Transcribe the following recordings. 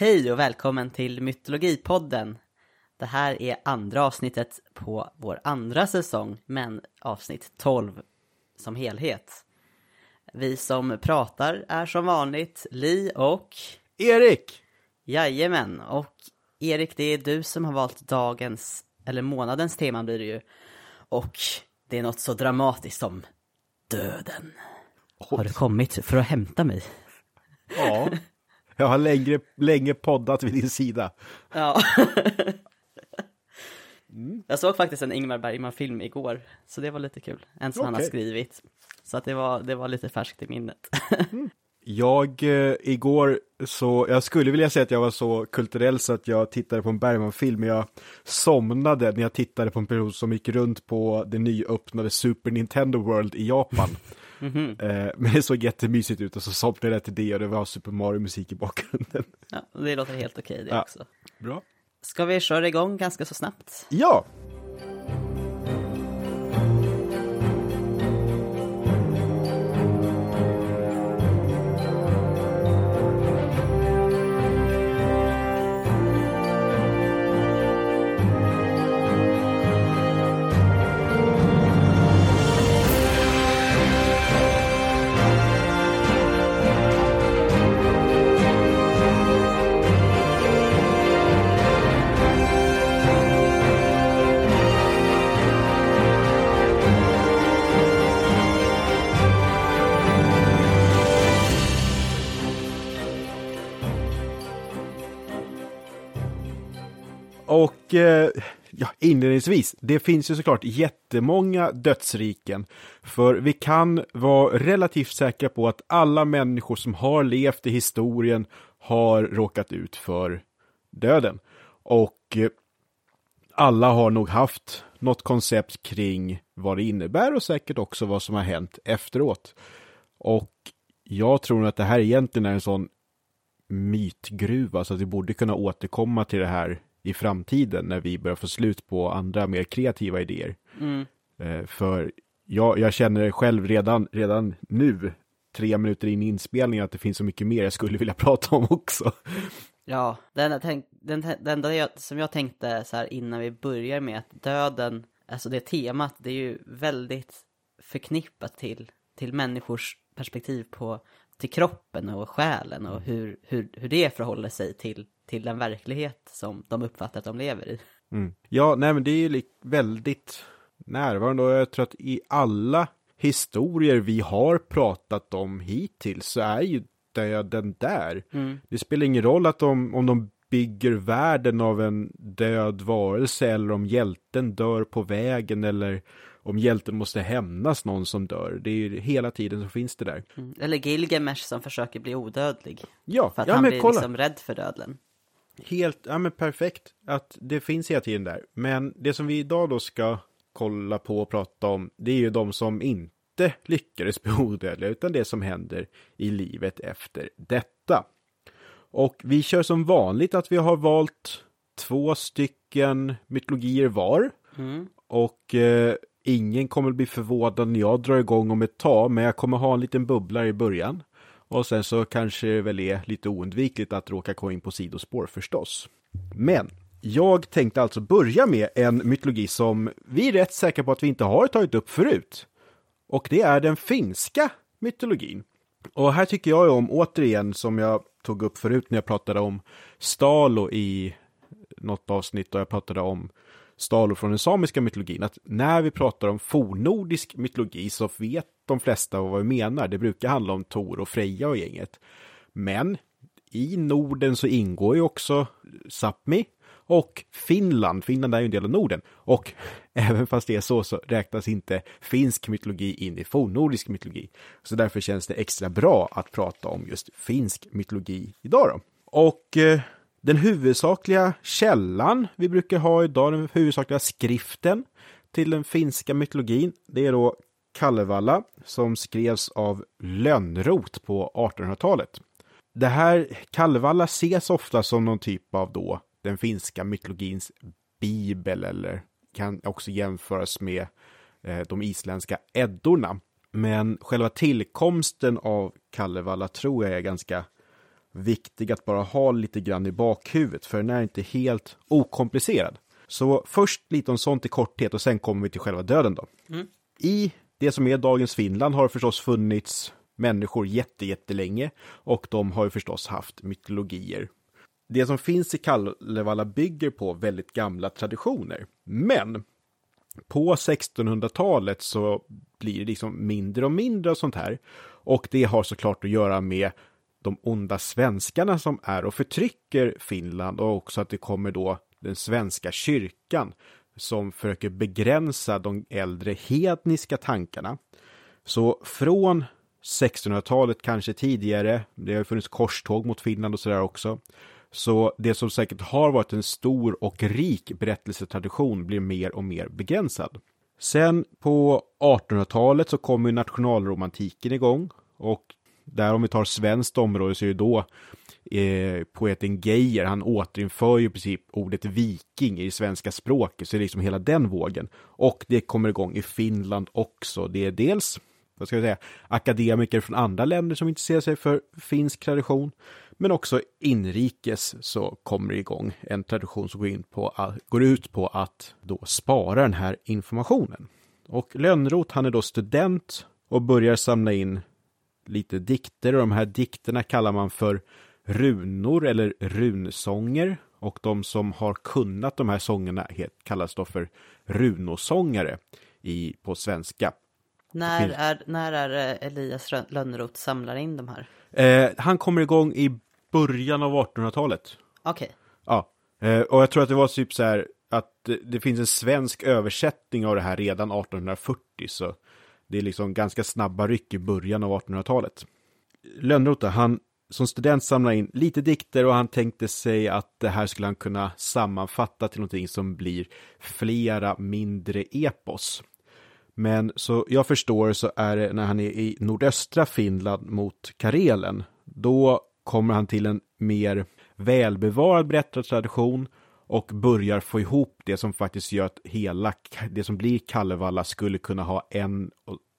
Hej och välkommen till Mytologipodden. Det här är andra avsnittet på vår andra säsong, men avsnitt 12 som helhet. Vi som pratar är som vanligt Li och Erik! Jajamän, och Erik det är du som har valt dagens, eller månadens tema blir det ju. Och det är något så dramatiskt som döden. Har du kommit för att hämta mig? Ja. Jag har längre, länge poddat vid din sida. Ja. Jag såg faktiskt en Ingmar Bergman-film igår, så det var lite kul. En som han har skrivit. Så att det var, det var lite färskt i minnet. Jag, eh, igår, så, jag skulle vilja säga att jag var så kulturell så att jag tittade på en Bergman-film, men jag somnade när jag tittade på en person som gick runt på det nyöppnade Super Nintendo World i Japan. Eh, men det såg jättemysigt ut och så somnade jag till det och det var Super Mario-musik i bakgrunden. Ja, det låter helt okej det Ja. också. Bra. Ska vi köra igång ganska så snabbt? Ja! Och eh, ja, inledningsvis, det finns ju såklart jättemånga dödsriken. För vi kan vara relativt säkra på att alla människor som har levt i historien har råkat ut för döden. Och eh, alla har nog haft något koncept kring vad det innebär och säkert också vad som har hänt efteråt. Och jag tror att det här egentligen är en sån mytgruva så att vi borde kunna återkomma till det här i framtiden när vi börjar få slut på andra mer kreativa idéer. Eh, För jag, jag känner själv redan, redan nu, tre minuter in i inspelningen, att det finns så mycket mer jag skulle vilja prata om också. Ja, det enda, den, som jag tänkte så här innan vi börjar med att döden, alltså det temat, det är ju väldigt förknippat till, till människors perspektiv på, till kroppen och själen och hur, hur, hur det förhåller sig till, till den verklighet som de uppfattar att de lever i. Mm. Ja, nej men det är ju väldigt närvarande och jag tror att i alla historier vi har pratat om hittills så är ju döden där. Det spelar ingen roll att de, om de bygger världen av en död varelse eller om hjälten dör på vägen eller om hjälten måste hämnas någon som dör. Det är ju hela tiden så finns det där. Mm. Eller Gilgamesh som försöker bli odödlig. Ja, För att ja han men blir kolla. liksom rädd för döden. Helt, ja men perfekt att det finns hela tiden där. Men det som vi idag då ska kolla på och prata om, det är ju de som inte lyckades bli odödliga, utan det som händer i livet efter detta. Och vi kör som vanligt att vi har valt två stycken mytologier var. Och eh, ingen kommer bli förvånad när jag drar igång om ett tag, men jag kommer ha en liten bubbla i början. Och sen så kanske det väl är lite oundvikligt att råka komma in på sidospår förstås. Men jag tänkte alltså börja med en mytologi som vi är rätt säkra på att vi inte har tagit upp förut. Och det är den finska mytologin. Och här tycker jag om, återigen, som jag tog upp förut när jag pratade om Stalo i något avsnitt och jag pratade om Stalo från den samiska mytologin, att när vi pratar om fornnordisk mytologi så vet de flesta vad vi menar. Det brukar handla om Tor och Freja och gänget. Men i Norden så ingår ju också Sápmi och Finland. Finland är ju en del av Norden. Och även fast det är så så räknas inte finsk mytologi in i fornnordisk mytologi. Så därför känns det extra bra att prata om just finsk mytologi idag då. Och eh, den huvudsakliga källan vi brukar ha idag, den huvudsakliga skriften till den finska mytologin, det är då Kalevala som skrevs av Lönnrot på 1800-talet. Det här Kalevala ses ofta som någon typ av då den finska mytologins bibel eller kan också jämföras med eh, de isländska eddorna. Men själva tillkomsten av Kalevala tror jag är ganska viktig att bara ha lite grann i bakhuvudet, för den är inte helt okomplicerad. Så först lite om sånt i korthet och sen kommer vi till själva döden då. Mm. I det som är dagens Finland har det förstås funnits människor jättelänge och de har ju förstås haft mytologier. Det som finns i Kalevala bygger på väldigt gamla traditioner. Men på 1600-talet så blir det liksom mindre och mindre av sånt här. Och det har såklart att göra med de onda svenskarna som är och förtrycker Finland och också att det kommer då den svenska kyrkan som försöker begränsa de äldre hedniska tankarna. Så från 1600-talet, kanske tidigare, det har funnits korståg mot Finland och sådär också. Så det som säkert har varit en stor och rik berättelsetradition blir mer och mer begränsad. Sen på 1800-talet så kommer nationalromantiken igång och där om vi tar svenskt område så är det då eh, poeten Geijer, han återinför ju i princip ordet viking i svenska språket, så det är liksom hela den vågen. Och det kommer igång i Finland också. Det är dels, vad ska jag säga, akademiker från andra länder som intresserar sig för finsk tradition, men också inrikes så kommer det igång en tradition som går, in på, går ut på att då spara den här informationen. Och Lönnroth, han är då student och börjar samla in lite dikter och de här dikterna kallar man för runor eller runsånger och de som har kunnat de här sångerna kallas då för runosångare i, på svenska. När är, när är eh, Elias Lönnroth samlar in de här? Eh, han kommer igång i början av 1800-talet. Okej. Okay. Ja, eh, och jag tror att det var typ så här att det finns en svensk översättning av det här redan 1840, så det är liksom ganska snabba ryck i början av 1800-talet. Lönnroth, han som student samlar in lite dikter och han tänkte sig att det här skulle han kunna sammanfatta till någonting som blir flera mindre epos. Men så jag förstår så är det när han är i nordöstra Finland mot Karelen. Då kommer han till en mer välbevarad berättartradition och börjar få ihop det som faktiskt gör att hela det som blir Kallevalla skulle kunna ha en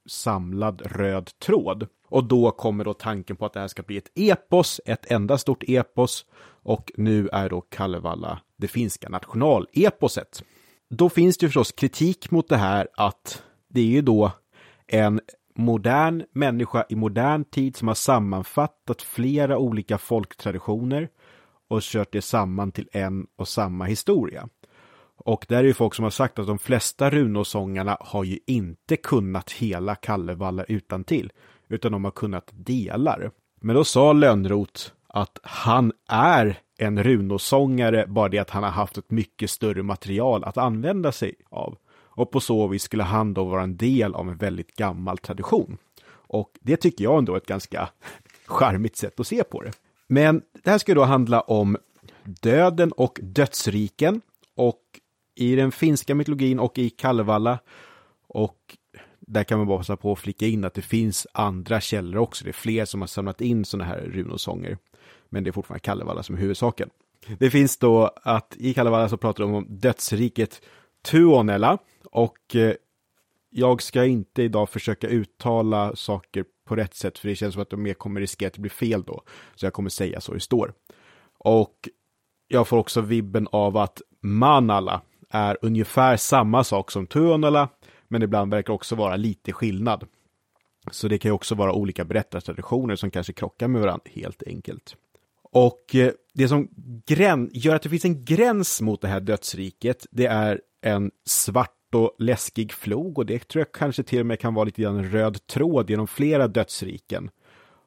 samlad röd tråd. Och då kommer då tanken på att det här ska bli ett epos, ett enda stort epos. Och nu är då Kallevalla det finska nationaleposet. Då finns det ju förstås kritik mot det här att det är ju då en modern människa i modern tid som har sammanfattat flera olika folktraditioner och kört det samman till en och samma historia. Och där är ju folk som har sagt att de flesta runosångarna har ju inte kunnat hela Kallevalla utan till utan de har kunnat delar. Men då sa Lönnroth att han är en runosångare, bara det att han har haft ett mycket större material att använda sig av. Och på så vis skulle han då vara en del av en väldigt gammal tradition. Och det tycker jag ändå är ett ganska charmigt sätt att se på det. Men det här ska då handla om döden och dödsriken. Och i den finska mytologin och i Kalevala. Och där kan man bara passa på att flika in att det finns andra källor också. Det är fler som har samlat in sådana här runosånger. Men det är fortfarande Kalevala som är huvudsaken. Det finns då att i Kalevala så pratar de om dödsriket Tuonela och eh, jag ska inte idag försöka uttala saker på rätt sätt för det känns som att de mer kommer riskera att det blir fel då. Så jag kommer säga så det står. Och jag får också vibben av att Manala är ungefär samma sak som Tuonala, men ibland verkar också vara lite skillnad. Så det kan ju också vara olika berättartraditioner som kanske krockar med varandra helt enkelt. Och eh, det som gör att det finns en gräns mot det här dödsriket, det är en svart och läskig flog och det tror jag kanske till och med kan vara lite grann en röd tråd genom flera dödsriken.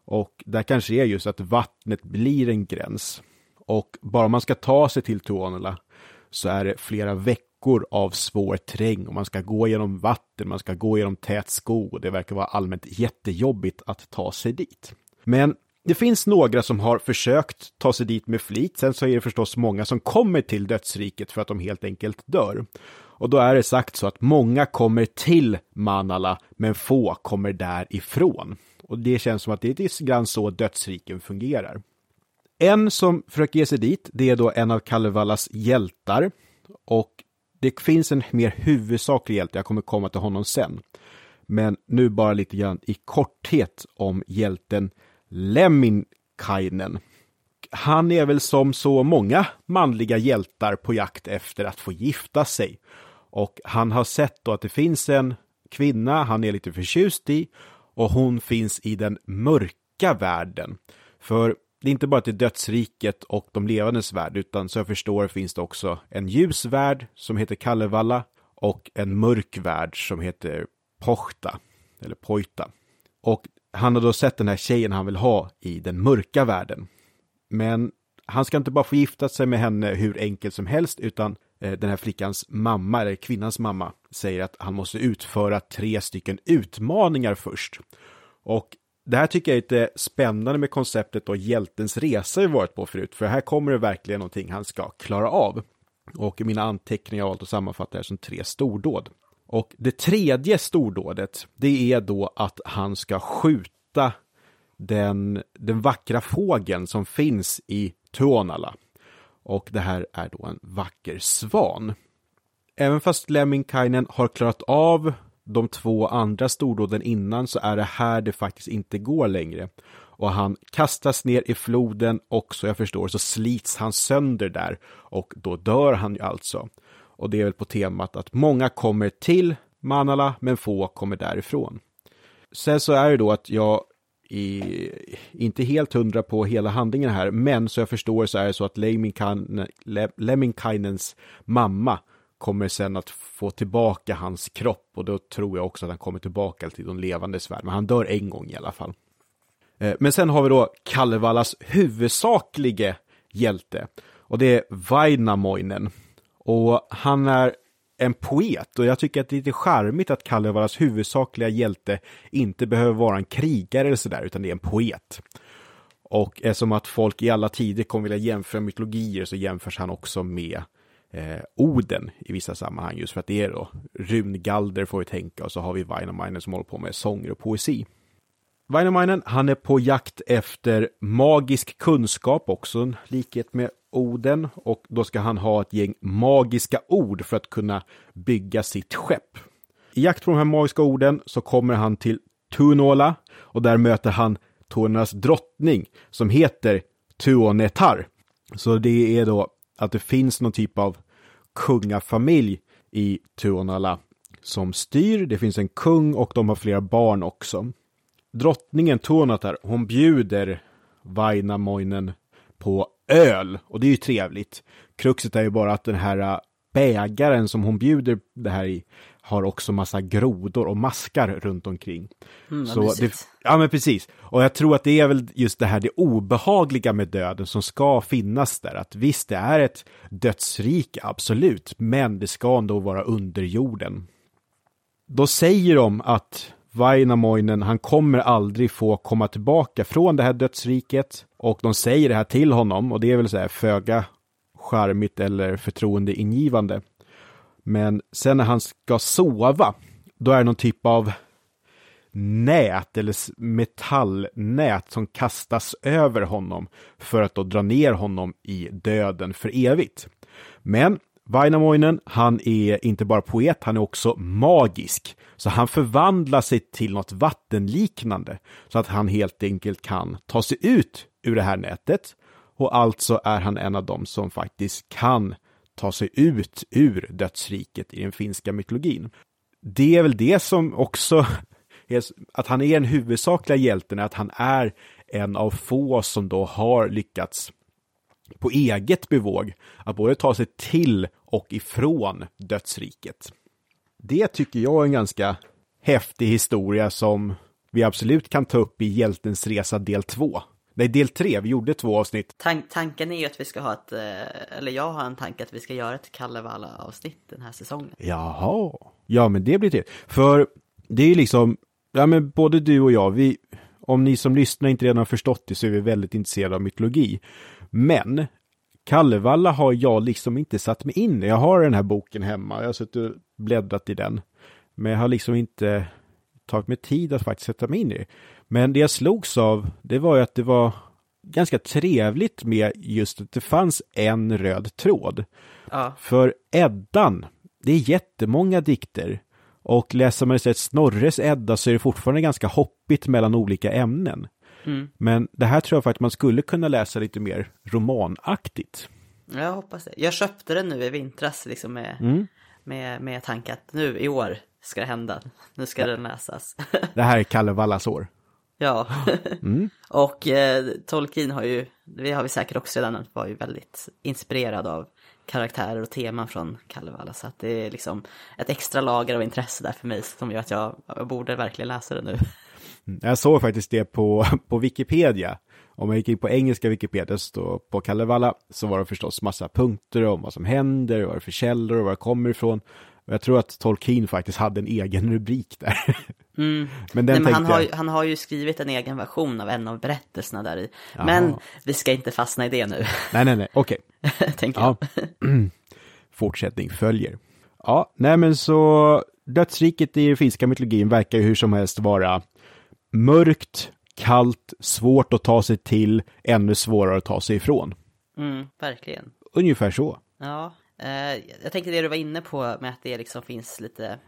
Och där kanske är just att vattnet blir en gräns. Och bara man ska ta sig till Tuonela så är det flera veckor veckor av svår terräng och man ska gå genom vatten, man ska gå genom tät skog och det verkar vara allmänt jättejobbigt att ta sig dit. Men det finns några som har försökt ta sig dit med flit. Sen så är det förstås många som kommer till dödsriket för att de helt enkelt dör. Och då är det sagt så att många kommer till Manala, men få kommer därifrån. Och det känns som att det är lite grann så dödsriken fungerar. En som försöker ge sig dit, det är då en av Kalevalas hjältar. Och det finns en mer huvudsaklig hjälte, jag kommer komma till honom sen. Men nu bara lite grann i korthet om hjälten Lemminkainen han är väl som så många manliga hjältar på jakt efter att få gifta sig. Och han har sett då att det finns en kvinna han är lite förtjust i och hon finns i den mörka världen. För det är inte bara till dödsriket och de levandes värld, utan så jag förstår finns det också en ljus värld som heter Kallevalla och en mörk värld som heter Pohta, eller Poita. Och han har då sett den här tjejen han vill ha i den mörka världen. Men han ska inte bara få gifta sig med henne hur enkelt som helst, utan eh, den här flickans mamma, eller kvinnans mamma, säger att han måste utföra tre stycken utmaningar först. Och det här tycker jag är lite spännande med konceptet och hjältens resa vi varit på förut, för här kommer det verkligen någonting han ska klara av. Och i mina anteckningar har jag valt att sammanfatta det här som tre stordåd. Och det tredje stordådet, det är då att han ska skjuta den, den vackra fågeln som finns i Tuonala. Och det här är då en vacker svan. Även fast Lemminkainen har klarat av de två andra stordåden innan så är det här det faktiskt inte går längre. Och han kastas ner i floden och så jag förstår så slits han sönder där och då dör han ju alltså. Och det är väl på temat att många kommer till Manala men få kommer därifrån. Sen så är det då att jag i, inte helt hundra på hela handlingen här, men så jag förstår så är det så att Lemminkainens mamma kommer sen att få tillbaka hans kropp och då tror jag också att han kommer tillbaka till de levandes värld, men han dör en gång i alla fall. Eh, men sen har vi då Kalevalas huvudsaklige hjälte och det är Vainamoinen. Och han är en poet och jag tycker att det är lite charmigt att Kalevalas huvudsakliga hjälte inte behöver vara en krigare eller sådär, utan det är en poet. Och eftersom att folk i alla tider kommer vilja jämföra mytologier så jämförs han också med eh, Oden i vissa sammanhang, just för att det är då rungalder får vi tänka och så har vi Vainamoinen som håller på med sånger och poesi. Vainamoinen, han är på jakt efter magisk kunskap också, en likhet med Oden och då ska han ha ett gäng magiska ord för att kunna bygga sitt skepp. I jakt på de här magiska orden så kommer han till Tunola och där möter han Tornas drottning som heter Tuonetar. Så det är då att det finns någon typ av kungafamilj i Tuonala som styr. Det finns en kung och de har flera barn också. Drottningen Tuonatar, hon bjuder Vainamoinen på öl och det är ju trevligt. Kruxet är ju bara att den här äh, bägaren som hon bjuder det här i har också massa grodor och maskar runt omkring. Mm, så det, ja, men precis. Och jag tror att det är väl just det här det obehagliga med döden som ska finnas där. Att visst, det är ett dödsrike, absolut, men det ska ändå vara under jorden. Då säger de att Vainamoinen, han kommer aldrig få komma tillbaka från det här dödsriket. Och de säger det här till honom och det är väl så här föga charmigt eller förtroendeingivande. Men sen när han ska sova, då är det någon typ av nät eller metallnät som kastas över honom för att då dra ner honom i döden för evigt. Men Vainamoinen, han är inte bara poet, han är också magisk. Så han förvandlar sig till något vattenliknande så att han helt enkelt kan ta sig ut ur det här nätet. Och alltså är han en av dem som faktiskt kan ta sig ut ur dödsriket i den finska mytologin. Det är väl det som också är, att han är den huvudsakliga hjälten, att han är en av få som då har lyckats på eget bevåg att både ta sig till och ifrån dödsriket. Det tycker jag är en ganska häftig historia som vi absolut kan ta upp i Hjältens resa del 2. Nej, del 3, vi gjorde två avsnitt. Tan tanken är ju att vi ska ha ett, eh, eller jag har en tanke att vi ska göra ett Kalevala-avsnitt den här säsongen. Jaha, ja men det blir det. För det är ju liksom, ja men både du och jag, vi, om ni som lyssnar inte redan har förstått det så är vi väldigt intresserade av mytologi. Men Kallevalla har jag liksom inte satt mig in i. Jag har den här boken hemma, jag har suttit och bläddrat i den. Men jag har liksom inte tagit mig tid att faktiskt sätta mig in i. Men det jag slogs av, det var ju att det var ganska trevligt med just att det fanns en röd tråd. Ja. För Eddan, det är jättemånga dikter. Och läser man istället Snorres Edda så är det fortfarande ganska hoppigt mellan olika ämnen. Men det här tror jag faktiskt man skulle kunna läsa lite mer romanaktigt. Jag hoppas det. Jag köpte den nu i vintras liksom med, Mm. med, med tanke att nu i år ska det hända. Nu ska den läsas. Det här är Kalle Vallas år. ja. Mm. Och eh, Tolkien har ju, det har vi säkert också redan, var ju väldigt inspirerad av karaktärer och teman från Kalevala. Så att det är liksom ett extra lager av intresse där för mig som gör att jag, jag borde verkligen läsa det nu. Jag såg faktiskt det på, på Wikipedia. Om jag gick in på engelska Wikipedia så på Kalevala så var det förstås massa punkter om vad som händer, vad det är för källor och var det kommer ifrån. Och jag tror att Tolkien faktiskt hade en egen rubrik där. Men den Nej, men han, har, han har ju skrivit en egen version av en av berättelserna där i. Men vi ska inte fastna i det nu, nej nej nej, okej. tänker Ja. jag. Fortsättning följer. Ja, nej men så dödsriket i finska mytologin verkar ju hur som helst vara mörkt, kallt, svårt att ta sig till, ännu svårare att ta sig ifrån. Mm, verkligen. Ungefär så. Ja, eh, jag tänkte det du var inne på med att det liksom finns lite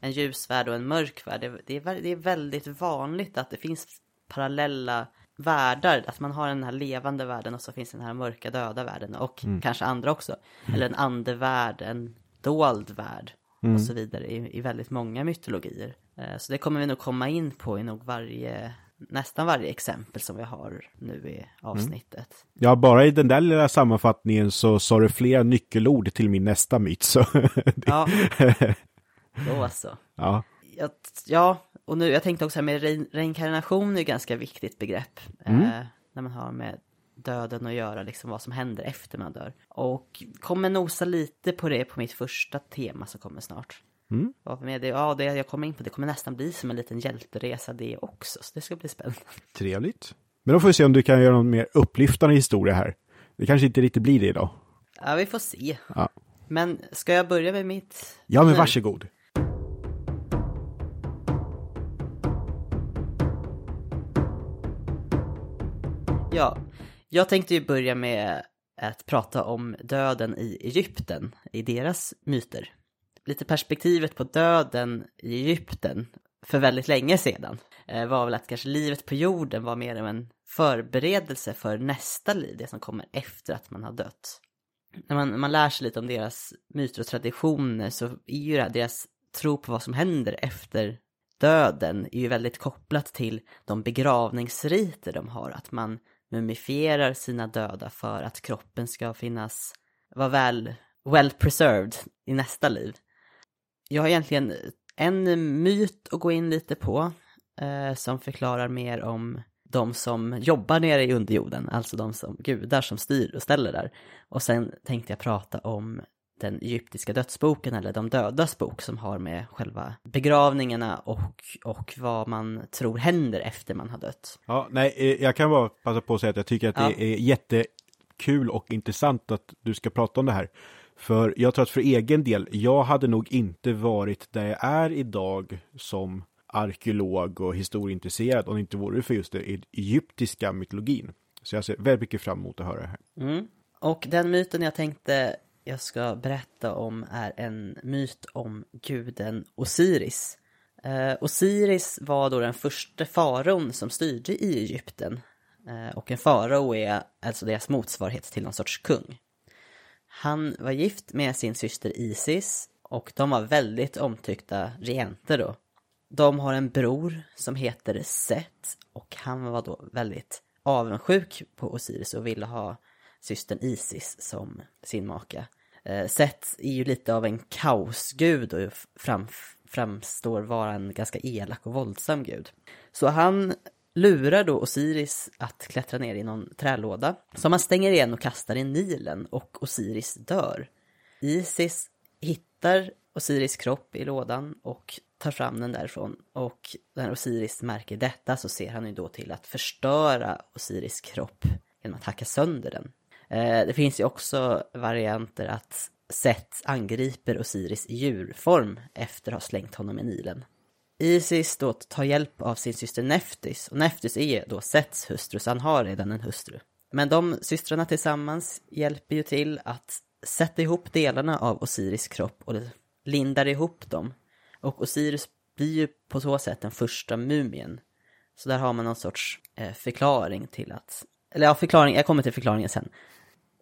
en ljus värld och en mörk värld. Det, det, är, det är väldigt vanligt att det finns parallella världar, att man har den här levande världen och så finns den här mörka döda världen och kanske andra också. Eller en andevärld, en dold värld och så vidare i, i väldigt många mytologier. Eh, så det kommer vi nog komma in på i nog varje, nästan varje exempel som vi har nu i avsnittet. Ja, bara i den där lilla sammanfattningen så sa du flera nyckelord till min nästa myt. Så Ja, då så. ja. Ja, t- ja, och nu, jag tänkte också här med re reinkarnation är ett ganska viktigt begrepp. Eh, när man har med döden att göra, liksom vad som händer efter man dör. Och kommer nosa lite på det på mitt första tema som kommer snart. Mm. Och med det, ja, det jag kommer in på, det kommer nästan bli som en liten hjälteresa det också, så det ska bli spännande. Trevligt. Men då får vi se om du kan göra någon mer upplyftande historia här. Det kanske inte riktigt blir det idag. Ja, vi får se. Ja, Men ska jag börja med mitt? ja men varsågod. Ja, jag tänkte ju börja med att prata om döden i Egypten, i deras myter. Lite perspektivet på döden i Egypten för väldigt länge sedan eh, var väl att kanske livet på jorden var mer av en förberedelse för nästa liv, det som kommer efter att man har dött. När man, man lär sig lite om deras myter och traditioner så är ju det här, deras tro på vad som händer efter döden är ju väldigt kopplat till de begravningsriter de har, att man mumifierar sina döda för att kroppen ska finnas, vara väl, well preserved i nästa liv. Jag har egentligen en myt att gå in lite på eh, som förklarar mer om de som jobbar nere i underjorden, alltså de som gudar som styr och ställer där. Och sen tänkte jag prata om den egyptiska dödsboken eller de dödas bok som har med själva begravningarna och, och vad man tror händer efter man har dött. Ja, nej, eh, jag kan bara passa på att säga att jag tycker att Ja. det är jättekul och intressant att du ska prata om det här. För jag tror att för egen del, jag hade nog inte varit där jag är idag som arkeolog och historieintresserad om det inte vore för just den egyptiska mytologin. Så jag ser väldigt mycket fram emot att höra det här. Mm. Och den myten jag tänkte jag ska berätta om är en myt om guden Osiris. Eh, Osiris var då den första faraon som styrde i Egypten. Eh, och en farao är alltså deras motsvarighet till någon sorts kung. Han var gift med sin syster Isis och de var väldigt omtyckta regenter då. De har en bror som heter Set och han var då väldigt avundsjuk på Osiris och ville ha systern Isis som sin maka. Seth Set är ju lite av en kaosgud och fram, framstår vara en ganska elak och våldsam gud. Så han lurar då Osiris att klättra ner i någon trälåda som han stänger igen och kastar i Nilen och Osiris dör. Isis hittar Osiris kropp i lådan och tar fram den därifrån och när Osiris märker detta så ser han ju då till att förstöra Osiris kropp genom att hacka sönder den. Eh, det finns ju också varianter att Seth angriper Osiris i djurform efter att ha slängt honom i Nilen. Isis då tar hjälp av sin syster Neftis och Neftis är då Sets hustru så han har redan en hustru. Men de systrarna tillsammans hjälper ju till att sätta ihop delarna av Osiris kropp och lindar ihop dem. Och Osiris blir ju på så sätt den första mumien Så där har man någon sorts eh, förklaring till att, eller ja, förklaring, jag kommer till förklaringen sen.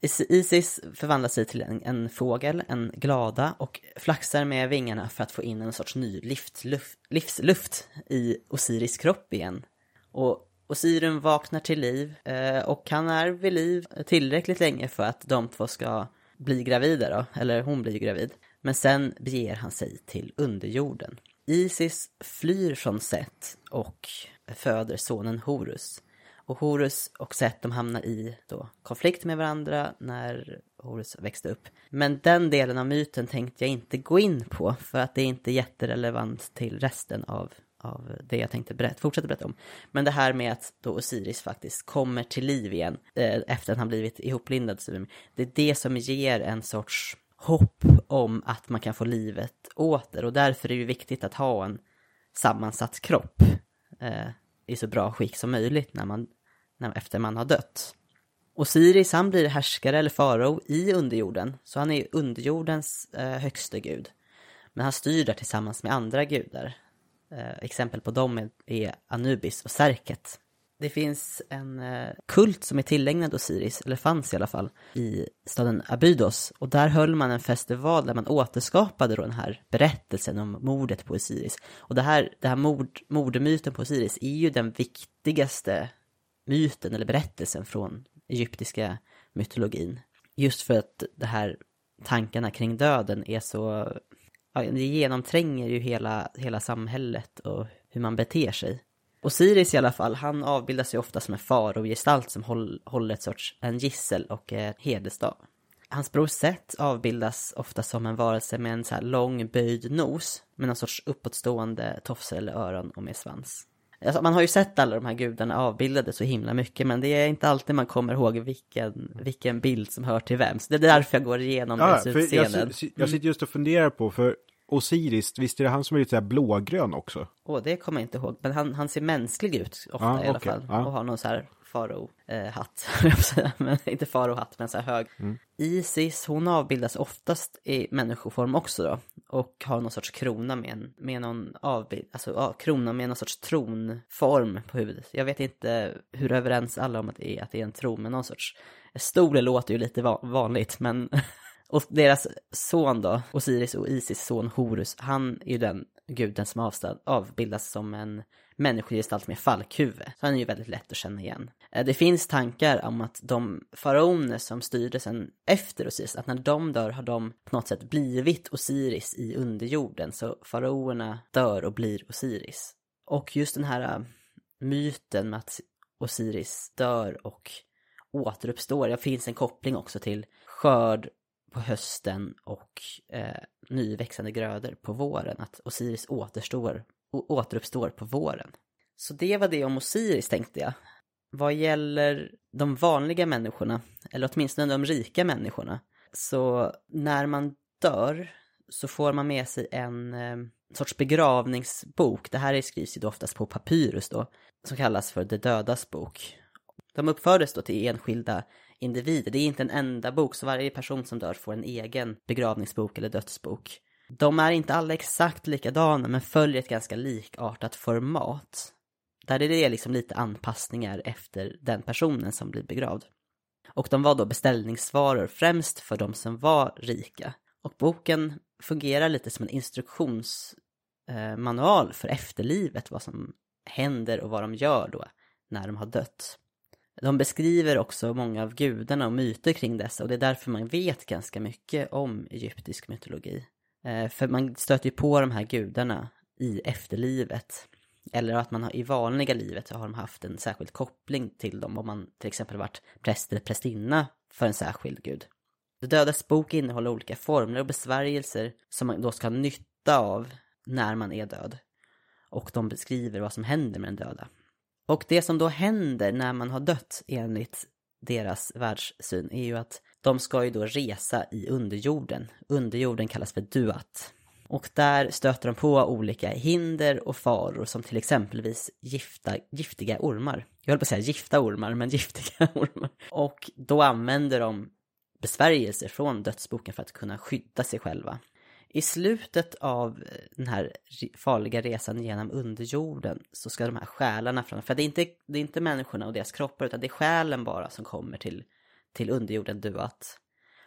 Isis förvandlar sig till en, en fågel, en glada, och flaxar med vingarna för att få in en sorts ny livsluft, livsluft i Osiris kropp igen. Och Osirium vaknar till liv eh, och han är vid liv tillräckligt länge för att de två ska bli gravida då, eller hon blir gravid. Men sen beger han sig till underjorden. Isis flyr från Set och föder sonen Horus. Och Horus och Set de hamnar i då konflikt med varandra när Horus växte upp. Men den delen av myten tänkte jag inte gå in på för att det är inte jätterelevant till resten av, av det jag tänkte berätta, fortsätta berätta om. Men det här med att då Osiris faktiskt kommer till liv igen eh, efter att han blivit ihoplindad. Det är det som ger en sorts hopp om att man kan få livet åter och därför är det ju viktigt att ha en sammansatt kropp eh, i så bra skick som möjligt när man, när, efter man har dött. Osiris han blir härskare eller farao i underjorden, så han är underjordens eh, högste gud. Men han styr där tillsammans med andra gudar. Eh, exempel på dem är, är Anubis och Serket. Det finns en eh, kult som är tillägnad Osiris, eller fanns i alla fall, i staden Abydos. Och där höll man en festival där man återskapade då den här berättelsen om mordet på Osiris. Och det här, det här mord, mordmyten på Osiris är ju den viktigaste myten eller berättelsen från egyptiska mytologin. Just för att det här tankarna kring döden är så, ja, det genomtränger ju hela, hela samhället och hur man beter sig. Osiris i alla fall, han avbildas ju ofta som en farogestalt som håll, håller ett sorts en gissel och en hedersdag. Hans bror Seth avbildas ofta som en varelse med en så här lång böjd nos med någon sorts uppåtstående tofsar eller öron och med svans. Alltså, man har ju sett alla de här gudarna avbildade så himla mycket men det är inte alltid man kommer ihåg vilken, vilken bild som hör till vem. Så det är därför jag går igenom Ja, deras jag, utseenden. si- jag sitter just och funderar på, för Osiris, visst är det han som är lite blågrön också? Åh, det kommer jag inte ihåg. Men han, han ser mänsklig ut ofta Ja, i alla fall. ja. Och har någon så här faro-hatt, säga. men inte faro-hatt, men så här hög. Mm. Isis, hon avbildas oftast i människoform också då. Och har någon sorts krona med, en, med någon avbild, alltså ja, krona med någon sorts tronform på huvudet. Jag vet inte hur överens alla om att det är, att det är en tron, men någon sorts stol låter ju lite va- vanligt, men och deras son då, Osiris och Isis son Horus, han är ju den guden som avbildas som en människogestalt med falkhuvud. Så han är ju väldigt lätt att känna igen. Eh, det finns tankar om att de faraoner som styrde sen efter Osiris, att när de dör har de på något sätt blivit Osiris i underjorden. Så faraonerna dör och blir Osiris. Och just den här eh, myten med att Osiris dör och återuppstår, det finns en koppling också till skörd på hösten och eh, nyväxande grödor på våren. Att Osiris återstår, och återuppstår på våren. Så det var det om Osiris tänkte jag. Vad gäller de vanliga människorna, eller åtminstone de rika människorna, så när man dör så får man med sig en eh, sorts begravningsbok. Det här skrivs ju då oftast på papyrus då, som kallas för De dödas bok. De uppfördes då till enskilda individer. Det är inte en enda bok, så varje person som dör får en egen begravningsbok eller dödsbok. De är inte alla exakt likadana, men följer ett ganska likartat format. Där är det liksom lite anpassningar efter den personen som blir begravd. Och de var då beställningsvaror främst för de som var rika. Och boken fungerar lite som en instruktionsmanual eh, för efterlivet, vad som händer och vad de gör då när de har dött. De beskriver också många av gudarna och myter kring dessa och det är därför man vet ganska mycket om egyptisk mytologi. Eh, för man stöter ju på de här gudarna i efterlivet. Eller att man har, i vanliga livet har de haft en särskild koppling till dem om man till exempel varit präst eller prästinna för en särskild gud. De dödas bok innehåller olika formler och besvärjelser som man då ska ha nytta av när man är död. Och de beskriver vad som händer med den döda. Och det som då händer när man har dött enligt deras världssyn är ju att de ska ju då resa i underjorden. Underjorden kallas för duat. Och där stöter de på olika hinder och faror som till exempelvis gifta, giftiga ormar. Jag höll på att säga gifta ormar, men giftiga ormar. Och då använder de besvärjelser från dödsboken för att kunna skydda sig själva. I slutet av eh, den här farliga resan genom underjorden så ska de här själarna fram, för det är inte, det är inte människorna och deras kroppar utan det är själen bara som kommer till, till underjorden Duat.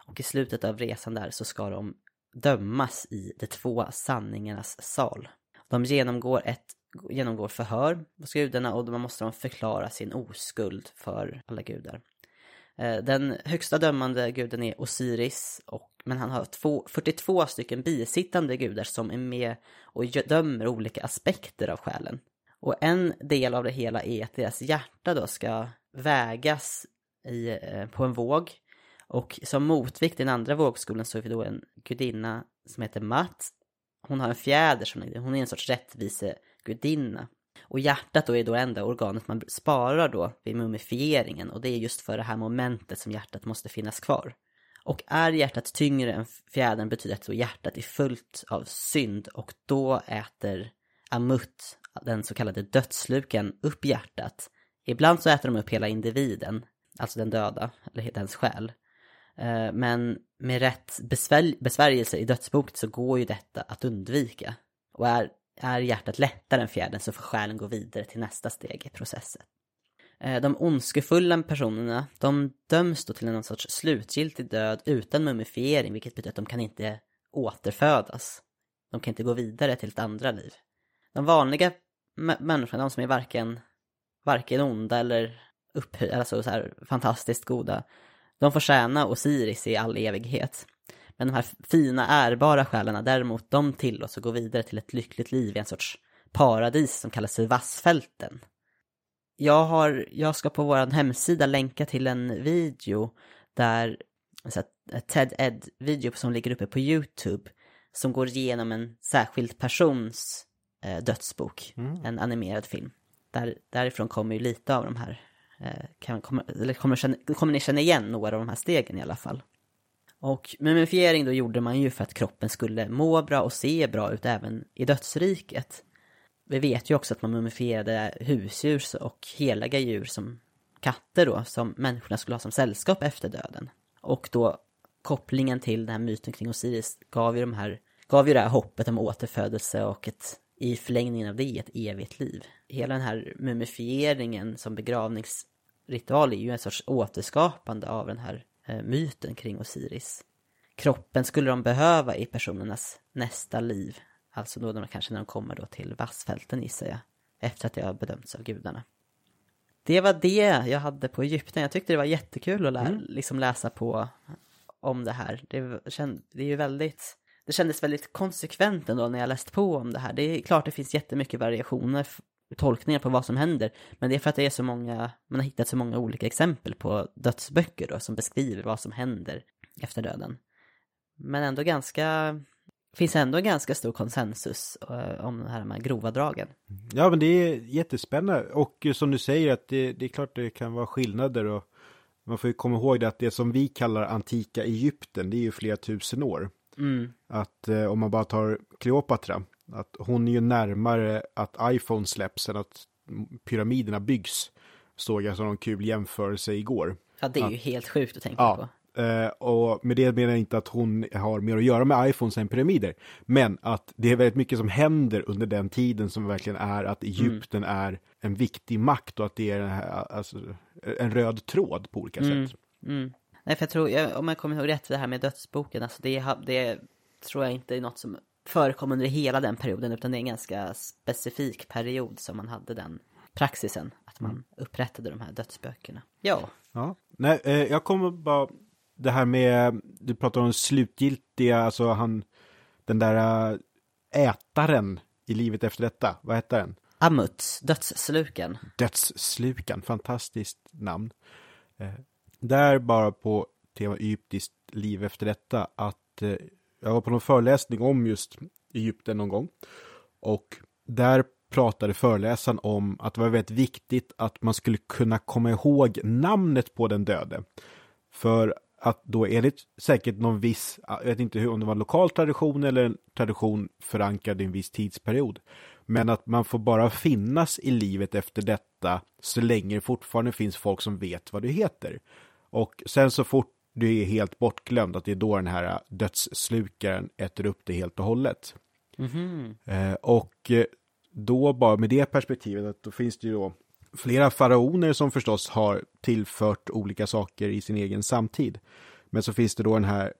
Och i slutet av resan där så ska de dömas i de två sanningarnas sal. De genomgår ett genomgår förhör hos gudarna och då måste de förklara sin oskuld för alla gudar. Eh, den högsta dömande guden är Osiris, och, men han har två, 42 stycken bisittande gudar som är med och dömer olika aspekter av själen. Och en del av det hela är att deras hjärta då ska vägas i, eh, på en våg. Och som motvikt i den andra vågskolan så är vi då en gudinna som heter Mat. Hon har en fjäder som hon är en sorts rättvisegudinna. Och hjärtat då är då det enda organet man sparar då vid mumifieringen och det är just för det här momentet som hjärtat måste finnas kvar. Och är hjärtat tyngre än fjädern betyder att då hjärtat är fullt av synd och då äter Amut, den så kallade dödsluken, upp hjärtat. Ibland så äter de upp hela individen, alltså den döda, eller dens själ. Eh, men med rätt besvärjelse i dödsboket så går ju detta att undvika. Och är är hjärtat lättare än fjärden så får själen gå vidare till nästa steg i processen. Eh, de ondskefulla personerna, de döms då till någon sorts slutgiltig död utan mumifiering, vilket betyder att de kan inte återfödas. De kan inte gå vidare till ett andra liv. De vanliga människorna, de som är varken, varken onda eller upphöjda, alltså så här fantastiskt goda, de får tjäna Osiris i all evighet. Men de här fina, ärbara själarna däremot, de tillåts att gå vidare till ett lyckligt liv i en sorts paradis som kallas för Vassfälten. Jag, har, jag ska på vår hemsida länka till en video där, alltså TED-Ed-video som ligger uppe på YouTube, som går igenom en särskild persons eh, dödsbok, mm. en animerad film. Där, därifrån kommer ju lite av de här, Eh, kan, kommer, eller kommer, kommer ni känna igen några av de här stegen i alla fall. Och mumifiering då gjorde man ju för att kroppen skulle må bra och se bra ut även i dödsriket. Vi vet ju också att man mumifierade husdjur och heliga djur som katter då, som människorna skulle ha som sällskap efter döden. Och då kopplingen till den här myten kring Osiris gav ju, de här, gav ju det här hoppet om återfödelse och ett, i förlängningen av det ett evigt liv. Hela den här mumifieringen som begravnings begravningsritual är ju en sorts återskapande av den här Eh, myten kring Osiris. Kroppen skulle de behöva i personernas nästa liv. Alltså då de, kanske när de kommer då till vassfälten gissar jag. Efter att det har bedömts av gudarna. Det var det jag hade på Egypten. Jag tyckte det var jättekul att lära, mm. liksom läsa på om det här. Det, känd, det är ju väldigt... Det kändes väldigt konsekvent ändå när jag läste på om det här. Det är klart det finns jättemycket variationer tolkningar på vad som händer. Men det är för att det är så många, man har hittat så många olika exempel på dödsböcker då, som beskriver vad som händer efter döden. Men ändå ganska, finns ändå en ganska stor konsensus uh, om de här, de här grova dragen. Ja, men det är jättespännande och som du säger att det, det är klart det kan vara skillnader och man får ju komma ihåg det att det som vi kallar antika Egypten, det är ju flera tusen år. Mm. Att eh, om man bara tar Kleopatra, att hon är ju närmare att iPhone släpps än att pyramiderna byggs. Såg jag som en kul jämförelse igår. Ja, det är att, ju helt sjukt att tänka ja, på. Uh, och med det menar jag inte att hon har mer att göra med iPhones än pyramider. Men att det är väldigt mycket som händer under den tiden som verkligen är att Egypten mm. är en viktig makt och att det är alltså, en röd tråd på olika mm. sätt. Mm. Nej, för jag tror, om jag kommer ihåg rätt, det här med dödsboken, alltså det, det tror jag inte är något som förekom under hela den perioden utan det är en ganska specifik period som man hade den praxisen. Att man mm. upprättade de här dödsböckerna. Ja. Ja, nej, eh, jag kommer bara det här med, du pratar om slutgiltiga, alltså han, den där äh, ätaren i livet efter detta, vad heter den? Amut, dödssluken. Dödsslukan, fantastiskt namn. Eh, där bara på tema egyptiskt liv efter detta, att eh, jag var på någon föreläsning om just Egypten någon gång. Och där pratade föreläsaren om att det var väldigt viktigt att man skulle kunna komma ihåg namnet på den döde. För att då enligt säkert någon viss, jag vet inte om det var en lokal tradition eller en tradition förankrad i en viss tidsperiod. Men att man får bara finnas i livet efter detta så länge det fortfarande finns folk som vet vad du heter. Och sen så fort du är helt bortglömd, att det är då den här dödsslukaren äter upp det helt och hållet. Mhm. Eh, och eh, då bara med det perspektivet, att då finns det ju då flera faraoner som förstås har tillfört olika saker i sin egen samtid. Men så finns det då den här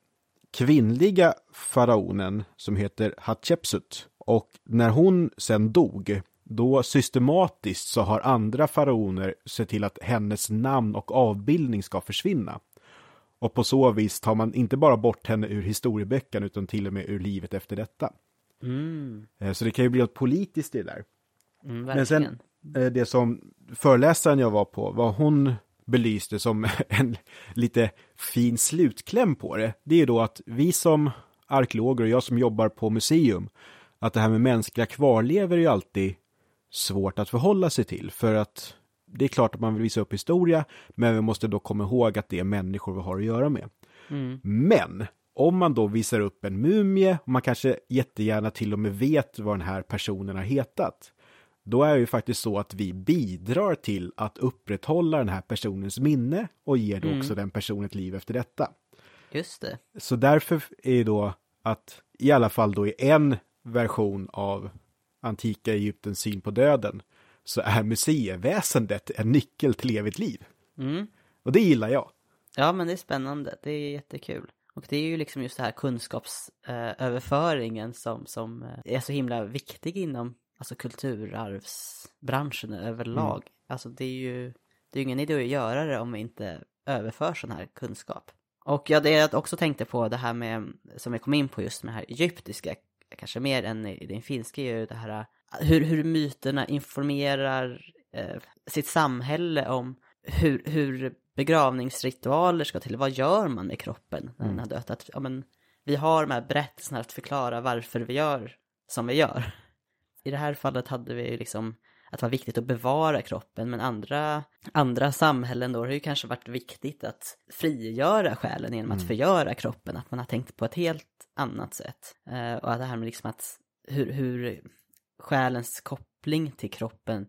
kvinnliga faraonen som heter Hatshepsut. Och när hon sen dog, då systematiskt så har andra faraoner sett till att hennes namn och avbildning ska försvinna. Och på så vis tar man inte bara bort henne ur historieböckerna utan till och med ur livet efter detta. Mm. Eh, Så det kan ju bli något politiskt i det där. Mm, Men sen-. Eh, Det som föreläsaren jag var på, vad hon belyste som en lite fin slutkläm på det, det är då att vi som arkeologer och jag som jobbar på museum, att det här med mänskliga kvarlever är ju alltid svårt att förhålla sig till, för att det är klart att man vill visa upp historia, men vi måste då komma ihåg att det är människor vi har att göra med. Mm. Men om man då visar upp en mumie, och man kanske jättegärna till och med vet vad den här personen har hetat, då är det ju faktiskt så att vi bidrar till att upprätthålla den här personens minne och ger då Mm. också den personen ett liv efter detta. Just det. Så därför är det då att i alla fall då i en version av antika Egyptens syn på döden så är museiväsendet en nyckel till evigt liv. Mm. Och det gillar jag. Ja, men det är spännande. Det är jättekul. Och det är ju liksom just det här kunskapsöverföringen som, som eh, är så himla viktig inom alltså kulturarvsbranschen överlag. Alltså det är ju det är ingen idé att göra det om vi inte överför sån här kunskap. Och ja, det jag också tänkte på det här med, som vi kom in på just med det här egyptiska, kanske mer än i din finska, är ju det här eh, hur, hur myterna informerar eh, sitt samhälle om hur, hur begravningsritualer ska till. Vad gör man med kroppen när den har dött? Att, ja, men, vi har de här berättelserna att förklara varför vi gör som vi gör. I det här fallet hade vi ju liksom att det var viktigt att bevara kroppen, men andra, andra samhällen då har ju kanske varit viktigt att frigöra själen genom att förgöra kroppen, att man har tänkt på ett helt annat sätt. Eh, och att det här med liksom att hur, hur själens koppling till kroppen,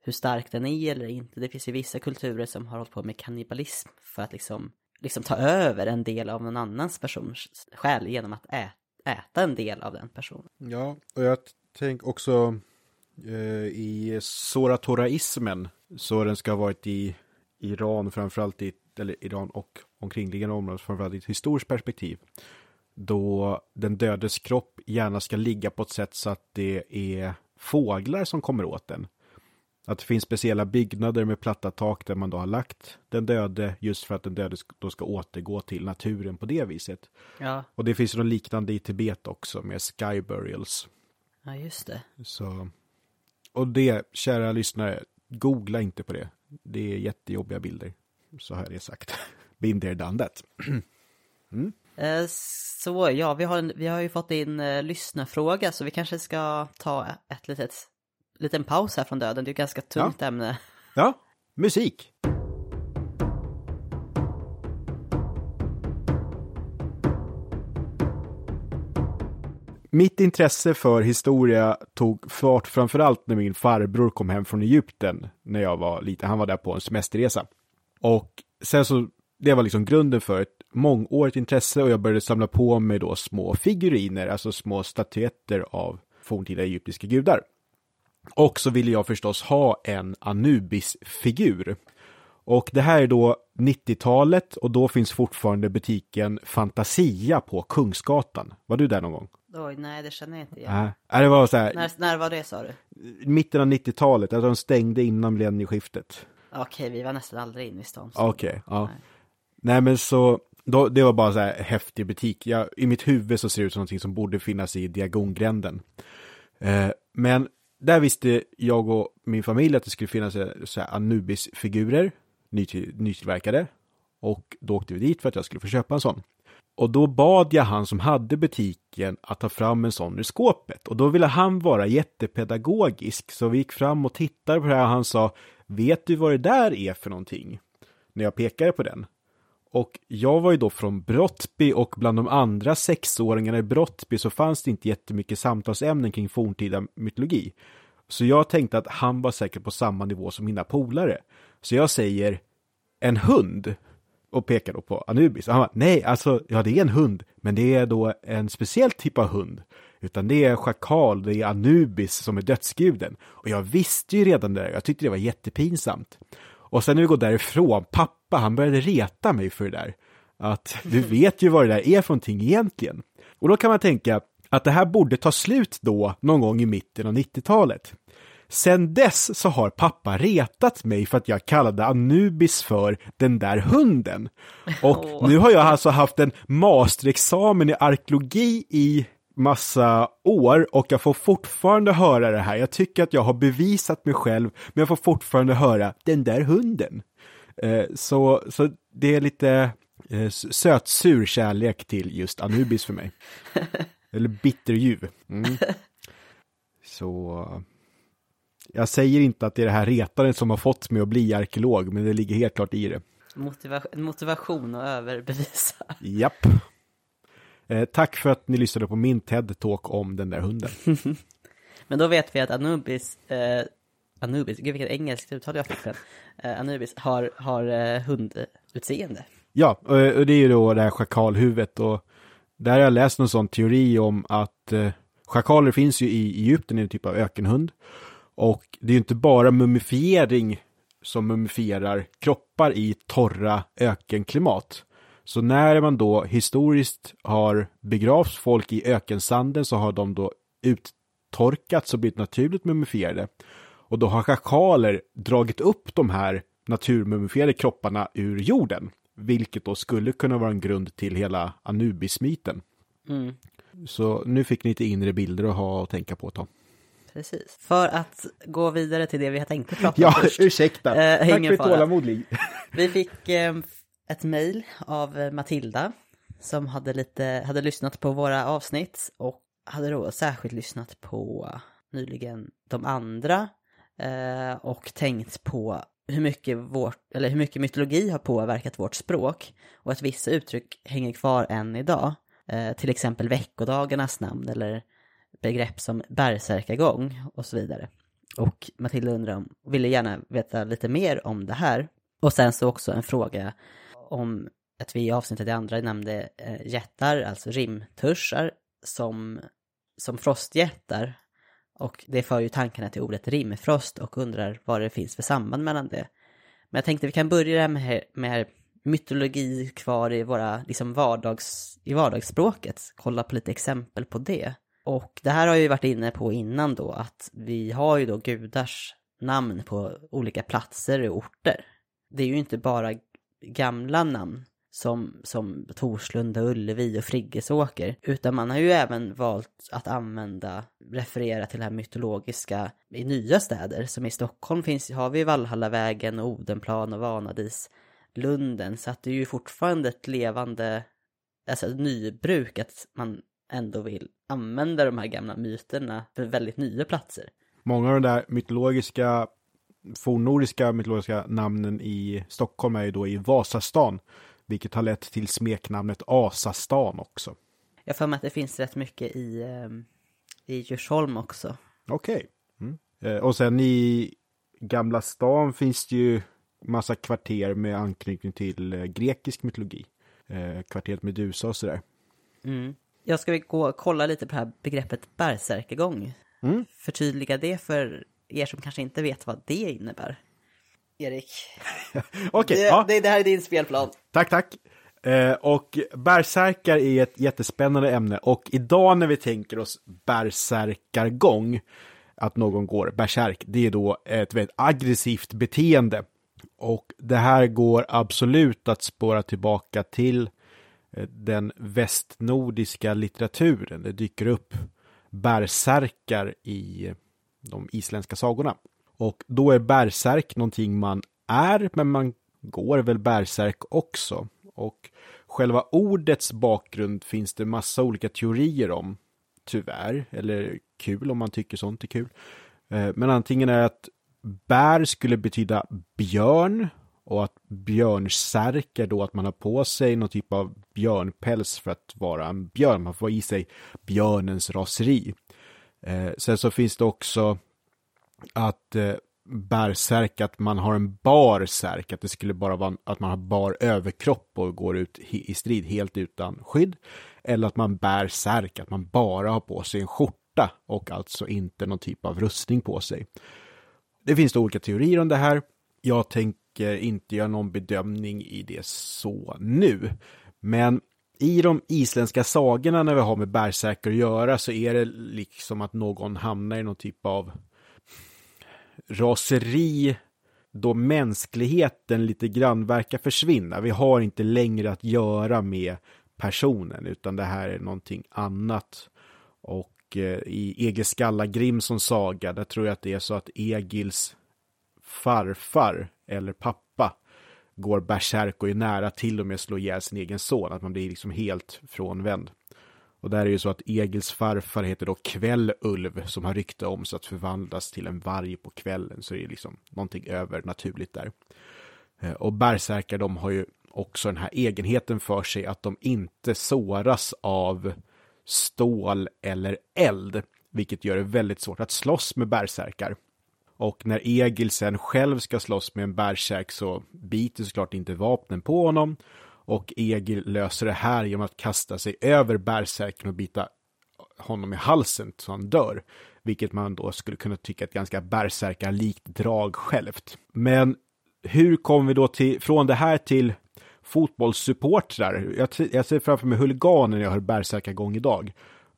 hur stark den är eller inte. Det finns ju vissa kulturer som har hållit på med kannibalism för att liksom, liksom ta över en del av någon annans persons själ genom att ä, äta en del av den personen. Ja, och jag tänker också eh, i Soratoraismen, så den ska ha varit i Iran, framförallt i, eller Iran och omkringliggande områden, framförallt i ett historiskt perspektiv. Då den dödes kropp gärna ska ligga på ett sätt så att det är fåglar som kommer åt den. Att det finns speciella byggnader med platta tak där man då har lagt den döde just för att den döde då ska återgå till naturen på det viset. Ja, Och det finns ju något liknande i Tibet också med sky burials. ja just det. Så, och det, kära lyssnare, googla inte på det. Det är jättejobbiga bilder. Så har jag det sagt. Been there, done that. Eh, Så ja, vi har, en, vi har ju fått in eh, lyssnarfråga så vi kanske ska ta ett litet, liten paus här från döden. Det är ju ganska tungt ämne. Ja, musik. Mitt intresse för historia tog fart framförallt när min farbror kom hem från Egypten när jag var liten. Han var där på en semesterresa. Och sen så, det var liksom grunden för ett mångårigt intresse och jag började samla på mig då små figuriner, alltså små statyetter av forntida egyptiska gudar. Och så ville jag förstås ha en Anubis-figur. Och det här är då 90-talet och då finns fortfarande butiken Fantasia på Kungsgatan. Var du där någon gång? Oj, nej det känner jag inte igen. Nej, det var så här, När, när var det sa du? mitten av 90-talet, att de stängde innan millennieskiftet. Okej, vi var nästan aldrig inne i stan. Okej, ja. Nej. Nej men så, då, det var bara så här häftig butik. Jag, I mitt huvud så ser det ut som någonting som borde finnas i Diagongränden. Eh, men där visste jag och min familj att det skulle finnas eh, så här Anubis-figurer, nytill, nytillverkade. Och då åkte vi dit för att jag skulle få köpa en sån. Och då bad jag han som hade butiken att ta fram en sån ur skåpet. Och då ville han vara jättepedagogisk. Så vi gick fram och tittade på det här och han sa, vet du vad det där är för någonting? När jag pekade på den. Och jag var ju då från Brottby och bland de andra sexåringarna i Brottby så fanns det inte jättemycket samtalsämnen kring forntida mytologi. Så jag tänkte att han var säkert på samma nivå som mina polare. Så jag säger en hund. och pekar då på Anubis. Och han bara, nej, alltså, ja det är en hund, men det är då en speciell typ av hund. Utan det är schakal, det är Anubis som är dödsguden. Och jag visste ju redan det, jag tyckte det var jättepinsamt. Och sen när vi går därifrån, pappa han började reta mig för det där. Att du vet ju vad det där är för någonting egentligen. Och då kan man tänka att det här borde ta slut då någon gång i mitten av 90-talet. Sen dess så har pappa retat mig för att jag kallade Anubis för den där hunden. Och nu har jag alltså haft en masterexamen i arkeologi i massa år och jag får fortfarande höra det här. Jag tycker att jag har bevisat mig själv, men jag får fortfarande höra den där hunden. Eh, så, så det är lite eh, sötsur kärlek till just Anubis för mig. Eller bitterljuv. Mm. Så jag säger inte att det är det här retandet som har fått mig att bli arkeolog, men det ligger helt klart i det. Motiva motivation att överbevisa. Japp. Eh, tack för att ni lyssnade på min TED-talk om den där hunden. Men då vet vi att Anubis, eh, Anubis, gud vilket engelskt uttal jag fick den. Eh, Anubis har, har eh, hundutseende. Ja, och och det är ju då det här schakalhuvudet och där har jag läst någon sån teori om att eh, schakaler finns ju i Egypten i en typ av ökenhund. Och det är ju inte bara mumifiering som mumifierar kroppar i torra ökenklimat. Så när man då historiskt har begravt folk i ökensanden så har de då uttorkats och blivit naturligt mumifierade. Och då har schakaler dragit upp de här naturmumifierade kropparna ur jorden. Vilket då skulle kunna vara en grund till hela Anubis-myten. Mm, Så nu fick ni lite inre bilder att ha och tänka på ett tag. precis. För att gå vidare till det vi tänkte prata om Ja, först. ursäkta. Eh, Tack för tålamod. Vi fick eh, ett mejl av Matilda som hade, lite, hade lyssnat på våra avsnitt och hade då särskilt lyssnat på nyligen de andra eh, och tänkt på hur mycket, vårt, eller hur mycket mytologi har påverkat vårt språk och att vissa uttryck hänger kvar än idag. Eh, till exempel veckodagarnas namn eller begrepp som bärsärkagång och så vidare. Och Matilda undrar om, ville gärna veta lite mer om det här. Och sen så också en fråga om att vi i avsnittet i andra nämnde eh, jättar, alltså rimtuschar, som, som frostjättar. Och det för ju tankarna till ordet rimfrost och undrar vad det finns för samband mellan det. Men jag tänkte vi kan börja med, med mytologi kvar i våra liksom vardags, i vardagsspråket. Kolla på lite exempel på det. Och det här har jag ju varit inne på innan då, att vi har ju då gudars namn på olika platser och orter. Det är ju inte bara gamla namn som, som Torslunda, Ullevi och Friggesåker, utan man har ju även valt att använda, referera till det här mytologiska i nya städer. Som i Stockholm finns, har vi Valhallavägen och Odenplan och Vanadis, Lunden, så att det är ju fortfarande ett levande, alltså ett nybruk att man ändå vill använda de här gamla myterna för väldigt nya platser. Många av de där mytologiska, fornnordiska mytologiska namnen i Stockholm är ju då i Vasastan. Vilket har lett till smeknamnet Asastan också. Jag för mig att det finns rätt mycket i, ehm, i Djursholm också. Okej. Mm. Eh, Och sen i Gamla stan finns det ju massa kvarter med anknytning till eh, grekisk mytologi. Eh, Kvarteret Medusa och sådär. Mm. Jag ska gå och kolla lite på det här begreppet bärsärkagång. Mm. Förtydliga det för er som kanske inte vet vad det innebär. Erik, Okej, det, ja. det, det här är din spelplan. Tack, tack. Eh, och bärsärkar är ett jättespännande ämne och idag när vi tänker oss bärsärkargång, att någon går bärsärk, det är då ett väldigt aggressivt beteende. Och det här går absolut att spåra tillbaka till eh, den västnordiska litteraturen. Det dyker upp bärsärkar i de isländska sagorna. Och då är bärsärk någonting man är, men man går väl bärsärk också. Och själva ordets bakgrund finns det massa olika teorier om, tyvärr, eller kul om man tycker sånt är kul. Eh, men antingen är att bär skulle betyda björn och att björnsärk är då att man har på sig någon typ av björnpäls för att vara en björn. Man får i sig björnens raseri. Eh, Sen så finns det också att eh, bärsärk att man har en bar särk, att det skulle bara vara att man har bar överkropp och går ut i strid helt utan skydd. Eller att man bär särk, att man bara har på sig en skjorta och alltså inte någon typ av rustning på sig. Det finns olika teorier om det här. Jag tänker inte göra någon bedömning i det så nu. Men i de isländska sagorna när vi har med bärsärkar att göra så är det liksom att någon hamnar i någon typ av raseri då mänskligheten lite grann verkar försvinna. Vi har inte längre att göra med personen utan det här är någonting annat. Och eh, i Egil Skalla Grimsons saga, där tror jag att det är så att Egils farfar eller pappa går bärsärk och är nära till och med slå ihjäl sin egen son, att man blir liksom helt frånvänd. Och där är ju så att Egils farfar heter då Kvällulv som har rykte om sig att förvandlas till en varg på kvällen, så det är liksom någonting övernaturligt där. Eh, och bärsärkar de har ju också den här egenheten för sig att de inte såras av stål eller eld, vilket gör det väldigt svårt att slåss med bärsärkar. Och när Egil sen själv ska slåss med en bärsärk så biter såklart inte vapnen på honom. Och Egil löser det här genom att kasta sig över bärsärken och bita honom i halsen så han dör. Vilket man då skulle kunna tycka är ett ganska bärsärkarlikt drag självt. Men hur kommer vi då till, från det här till fotbollssupportrar? Jag, jag ser framför mig huliganer när jag hör bärsärkagång idag.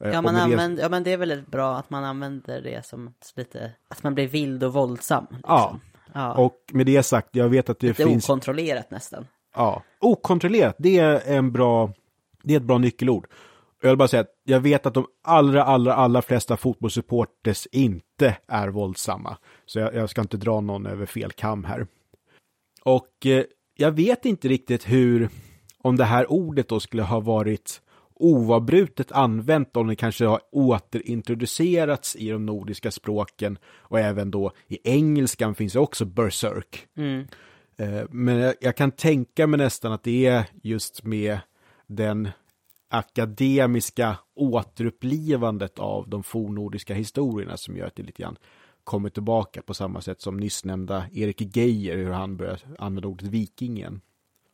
Eh, ja, man använder, ja, men det är väldigt bra att man använder det som lite, att man blir vild och våldsam. Liksom. Ja. ja, och med det sagt, jag vet att det lite finns... okontrollerat nästan. Ja, okontrollerat, det är en bra, det är ett bra nyckelord. Jag vill bara säga att jag vet att de allra, allra, allra flesta fotbollssupporters inte är våldsamma. Så jag, jag, ska inte dra någon över fel kam här. Och eh, jag vet inte riktigt hur, om det här ordet då skulle ha varit oavbrutet använt om det kanske har återintroducerats i de nordiska språken och även då i engelskan finns det också berserk. Mm. Eh, men jag, jag, kan tänka mig nästan att det är just med den akademiska återupplivandet av de fornordiska historierna som gör att det lite grann kommer tillbaka på samma sätt som nyss nämnda Erik Geijer, hur han börjar använda ordet viking igen.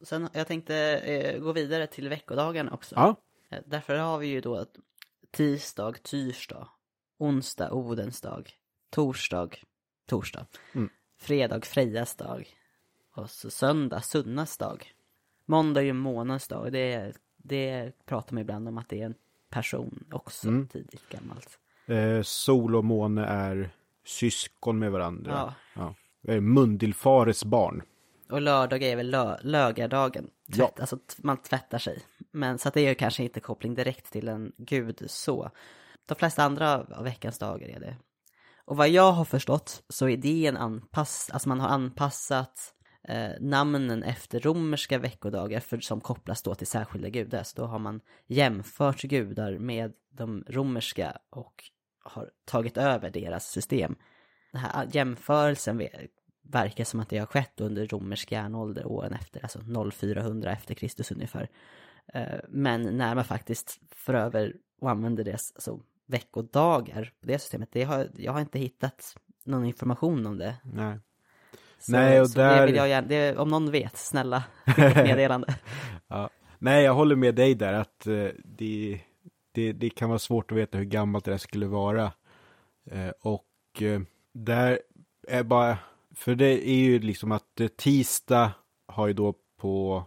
Sen, jag tänkte eh, gå vidare till veckodagarna också. Ja. Eh, därför har vi ju då tisdag, tyrsdag, onsdag, Odens dag, torsdag, torsdag, mm. fredag, Frejas dag och så söndag, Sunnas dag. Måndag är ju månens dag, det, det pratar man ibland om att det är en person också, mm. tidigt gammalt. Eh, sol och måne är syskon med varandra. Ja. ja. Mundilfares barn. Och lördag är väl lö lögardagen. Tvätt, ja. Alltså man tvättar sig. Men så att det är ju kanske inte koppling direkt till en gud så. De flesta andra av veckans dagar är det. Och vad jag har förstått så är det en anpass, alltså man har anpassat eh, namnen efter romerska veckodagar för, som kopplas då till särskilda gudar. Så då har man jämfört gudar med de romerska och har tagit över deras system. Den här jämförelsen verkar som att det har skett under romersk järnålder åren efter, alltså 0400 efter Kristus ungefär. Eh, men när man faktiskt för över och använder det alltså, veckodagar på det systemet, det har, jag har inte hittat någon information om det. Nej. Så, Nej, och där... det vill jag gärna, det, om någon vet, snälla, meddelande. ja. Nej, jag håller med dig där att uh, det, det, det kan vara svårt att veta hur gammalt det där skulle vara. Uh, och där är bara för det är ju liksom att eh, tisdag har ju då på,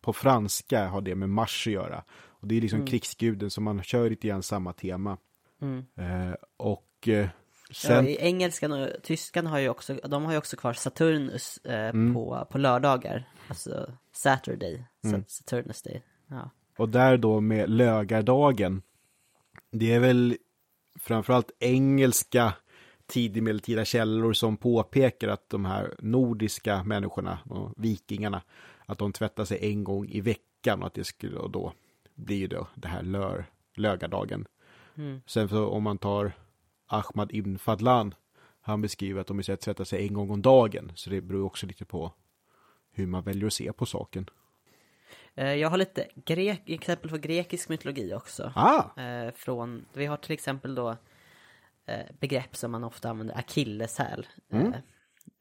på franska har det med mars att göra. Och det är liksom mm. krigsguden som man kör lite grann samma tema. Mm. Eh, och eh, sen... Ja, i engelskan och tyskan har ju också, de har ju också kvar Saturnus eh, mm. på, på lördagar. Alltså Saturday, mm. Saturnus day. Ja. Och där då med lögardagen, det är väl framförallt engelska tidig medeltida källor som påpekar att de här nordiska människorna och vikingarna att de tvättar sig en gång i veckan och att det skulle då bli då det här lör, lögardagen. Mm. Sen så om man tar Ahmad ibn Fadlan han beskriver att de istället tvättar sig en gång om dagen så det beror också lite på hur man väljer att se på saken. Eh, jag har lite grek, exempel på grekisk mytologi också. Ah. Eh, från, vi har till exempel då Eh, begrepp som man ofta använder, akilleshäl. Mm.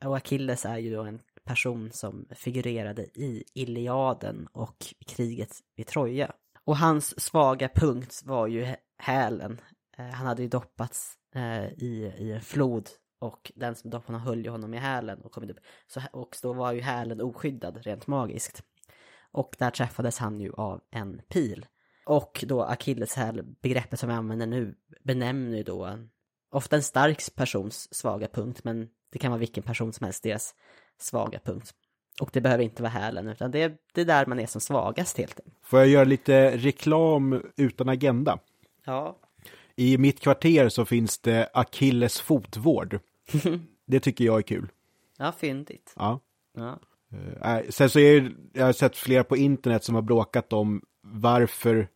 Eh, och Achilles är ju då en person som figurerade i Iliaden och kriget vid Troja. Och hans svaga punkt var ju hälen. Eh, han hade ju doppats eh, i, i en flod och den som doppade honom höll ju honom i hälen och kom upp. Så, och då var ju hälen oskyddad rent magiskt. Och där träffades han ju av en pil. Och då akilleshäl, begreppet som vi använder nu, benämner ju då ofta en stark persons svaga punkt, men det kan vara vilken person som helst, deras svaga punkt. Och det behöver inte vara hälen, utan det är, det är där man är som svagast helt enkelt. Får jag göra lite reklam utan agenda? Ja. I mitt kvarter så finns det Achilles fotvård. det tycker jag är kul. Ja, fyndigt. Ja. Ja. Uh, sen så är jag har sett flera på internet som har bråkat om varför,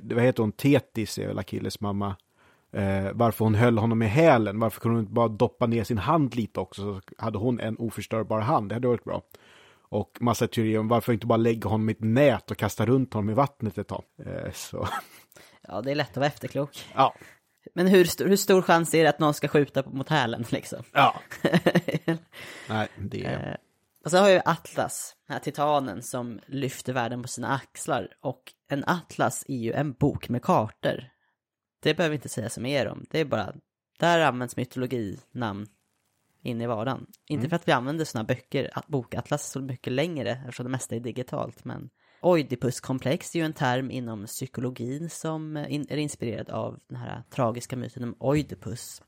vad heter hon, Tetis är väl Achilles mamma, uh, varför hon höll honom i hälen, varför kunde hon inte bara doppa ner sin hand lite också, så hade hon en oförstörbar hand, det hade varit bra. Och massa teorier om varför inte bara lägga honom i ett nät och kasta runt honom i vattnet ett tag. Uh, så. Ja, det är lätt att vara efterklok. Ja. Men hur, st hur stor chans är det att någon ska skjuta mot hälen liksom? Ja. Nej, det är... Och så har vi Atlas, den här titanen som lyfter världen på sina axlar. Och en atlas är ju en bok med kartor. Det behöver inte säga så mer om. Det är bara, där används mytologinamn in i vardagen. Inte Mm. för att vi använder sådana böcker, bokatlas så mycket längre, eftersom det mesta är digitalt, men Oidipuskomplex är ju en term inom psykologin som in, är inspirerad av den här tragiska myten om Oidipus.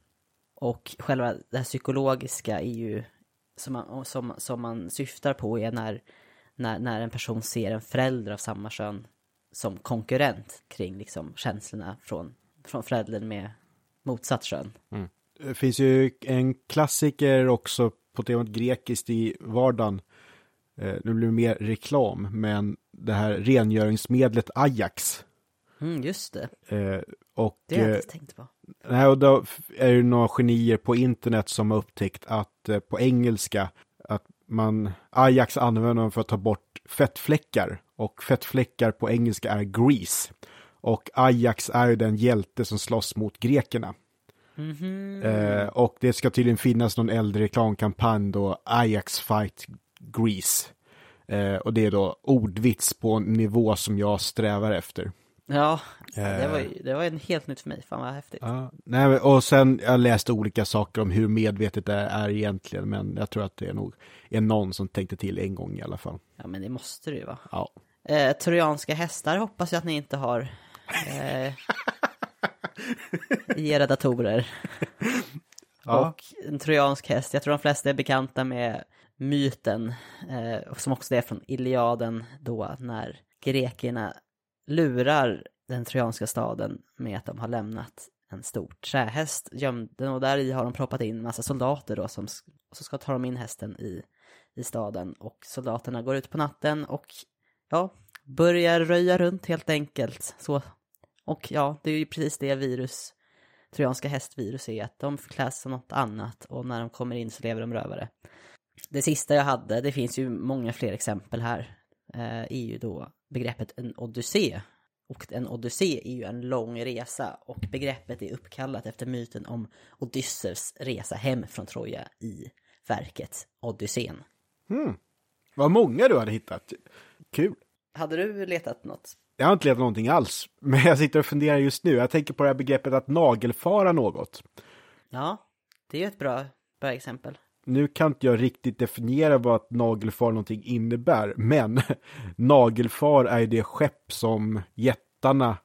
Och själva det här psykologiska är ju som man, som, som man syftar på är när, när, när en person ser en förälder av samma kön som konkurrent kring liksom känslorna från, från föräldern med motsatt kön. Det finns ju en klassiker också på temat grekiskt i vardagen. Eh, nu blir det mer reklam, men det här rengöringsmedlet Ajax. Mm, just det, Eh, och, det har jag eh, inte tänkt på. nej, och då är det några genier på internet som har upptäckt att eh, på engelska att man Ajax använder man för att ta bort fettfläckar och fettfläckar på engelska är grease. Och Ajax är ju den hjälte som slåss mot grekerna. Mhm. Eh, och det ska tydligen finnas någon äldre reklamkampanj då Ajax Fight Grease. Eh, och det är då ordvits på en nivå som jag strävar efter. Ja, det Eh. var ju det var en helt nytt för mig. Fan vad häftigt. Ja, nej, och sen jag läste olika saker om hur medvetet det är egentligen, men jag tror att det är nog är någon som tänkte till en gång i alla fall. Ja, men det måste det ju vara. Ja. Eh, trojanska hästar hoppas jag att ni inte har eh, i era datorer. Ja. Och en trojansk häst, jag tror de flesta är bekanta med myten, eh, som också är från Iliaden då, när grekerna lurar den trojanska staden med att de har lämnat en stor trähäst gömd, och där i har de proppat in massa soldater då, som, så ska ta de in hästen i, i staden, och soldaterna går ut på natten och ja, börjar röja runt helt enkelt. Så, och ja, det är ju precis det virus trojanska hästvirus är att de förkläs som något annat och när de kommer in så lever de rövare. Det sista jag hade, det finns ju många fler exempel här, eh, är ju då begreppet en odyssé. Och en odyssé är ju en lång resa och begreppet är uppkallat efter myten om Odysseus resa hem från Troja i verket Odysseen. Hmm. Vad många du hade hittat. Kul. Hade du letat något? Jag har inte letat någonting alls, men jag sitter och funderar just nu. Jag tänker på det här begreppet att nagelfara något. Ja, det är ju ett bra, bra exempel. Nu kan inte jag riktigt definiera vad att nagelfar någonting innebär, men nagelfar är det skepp som jättarna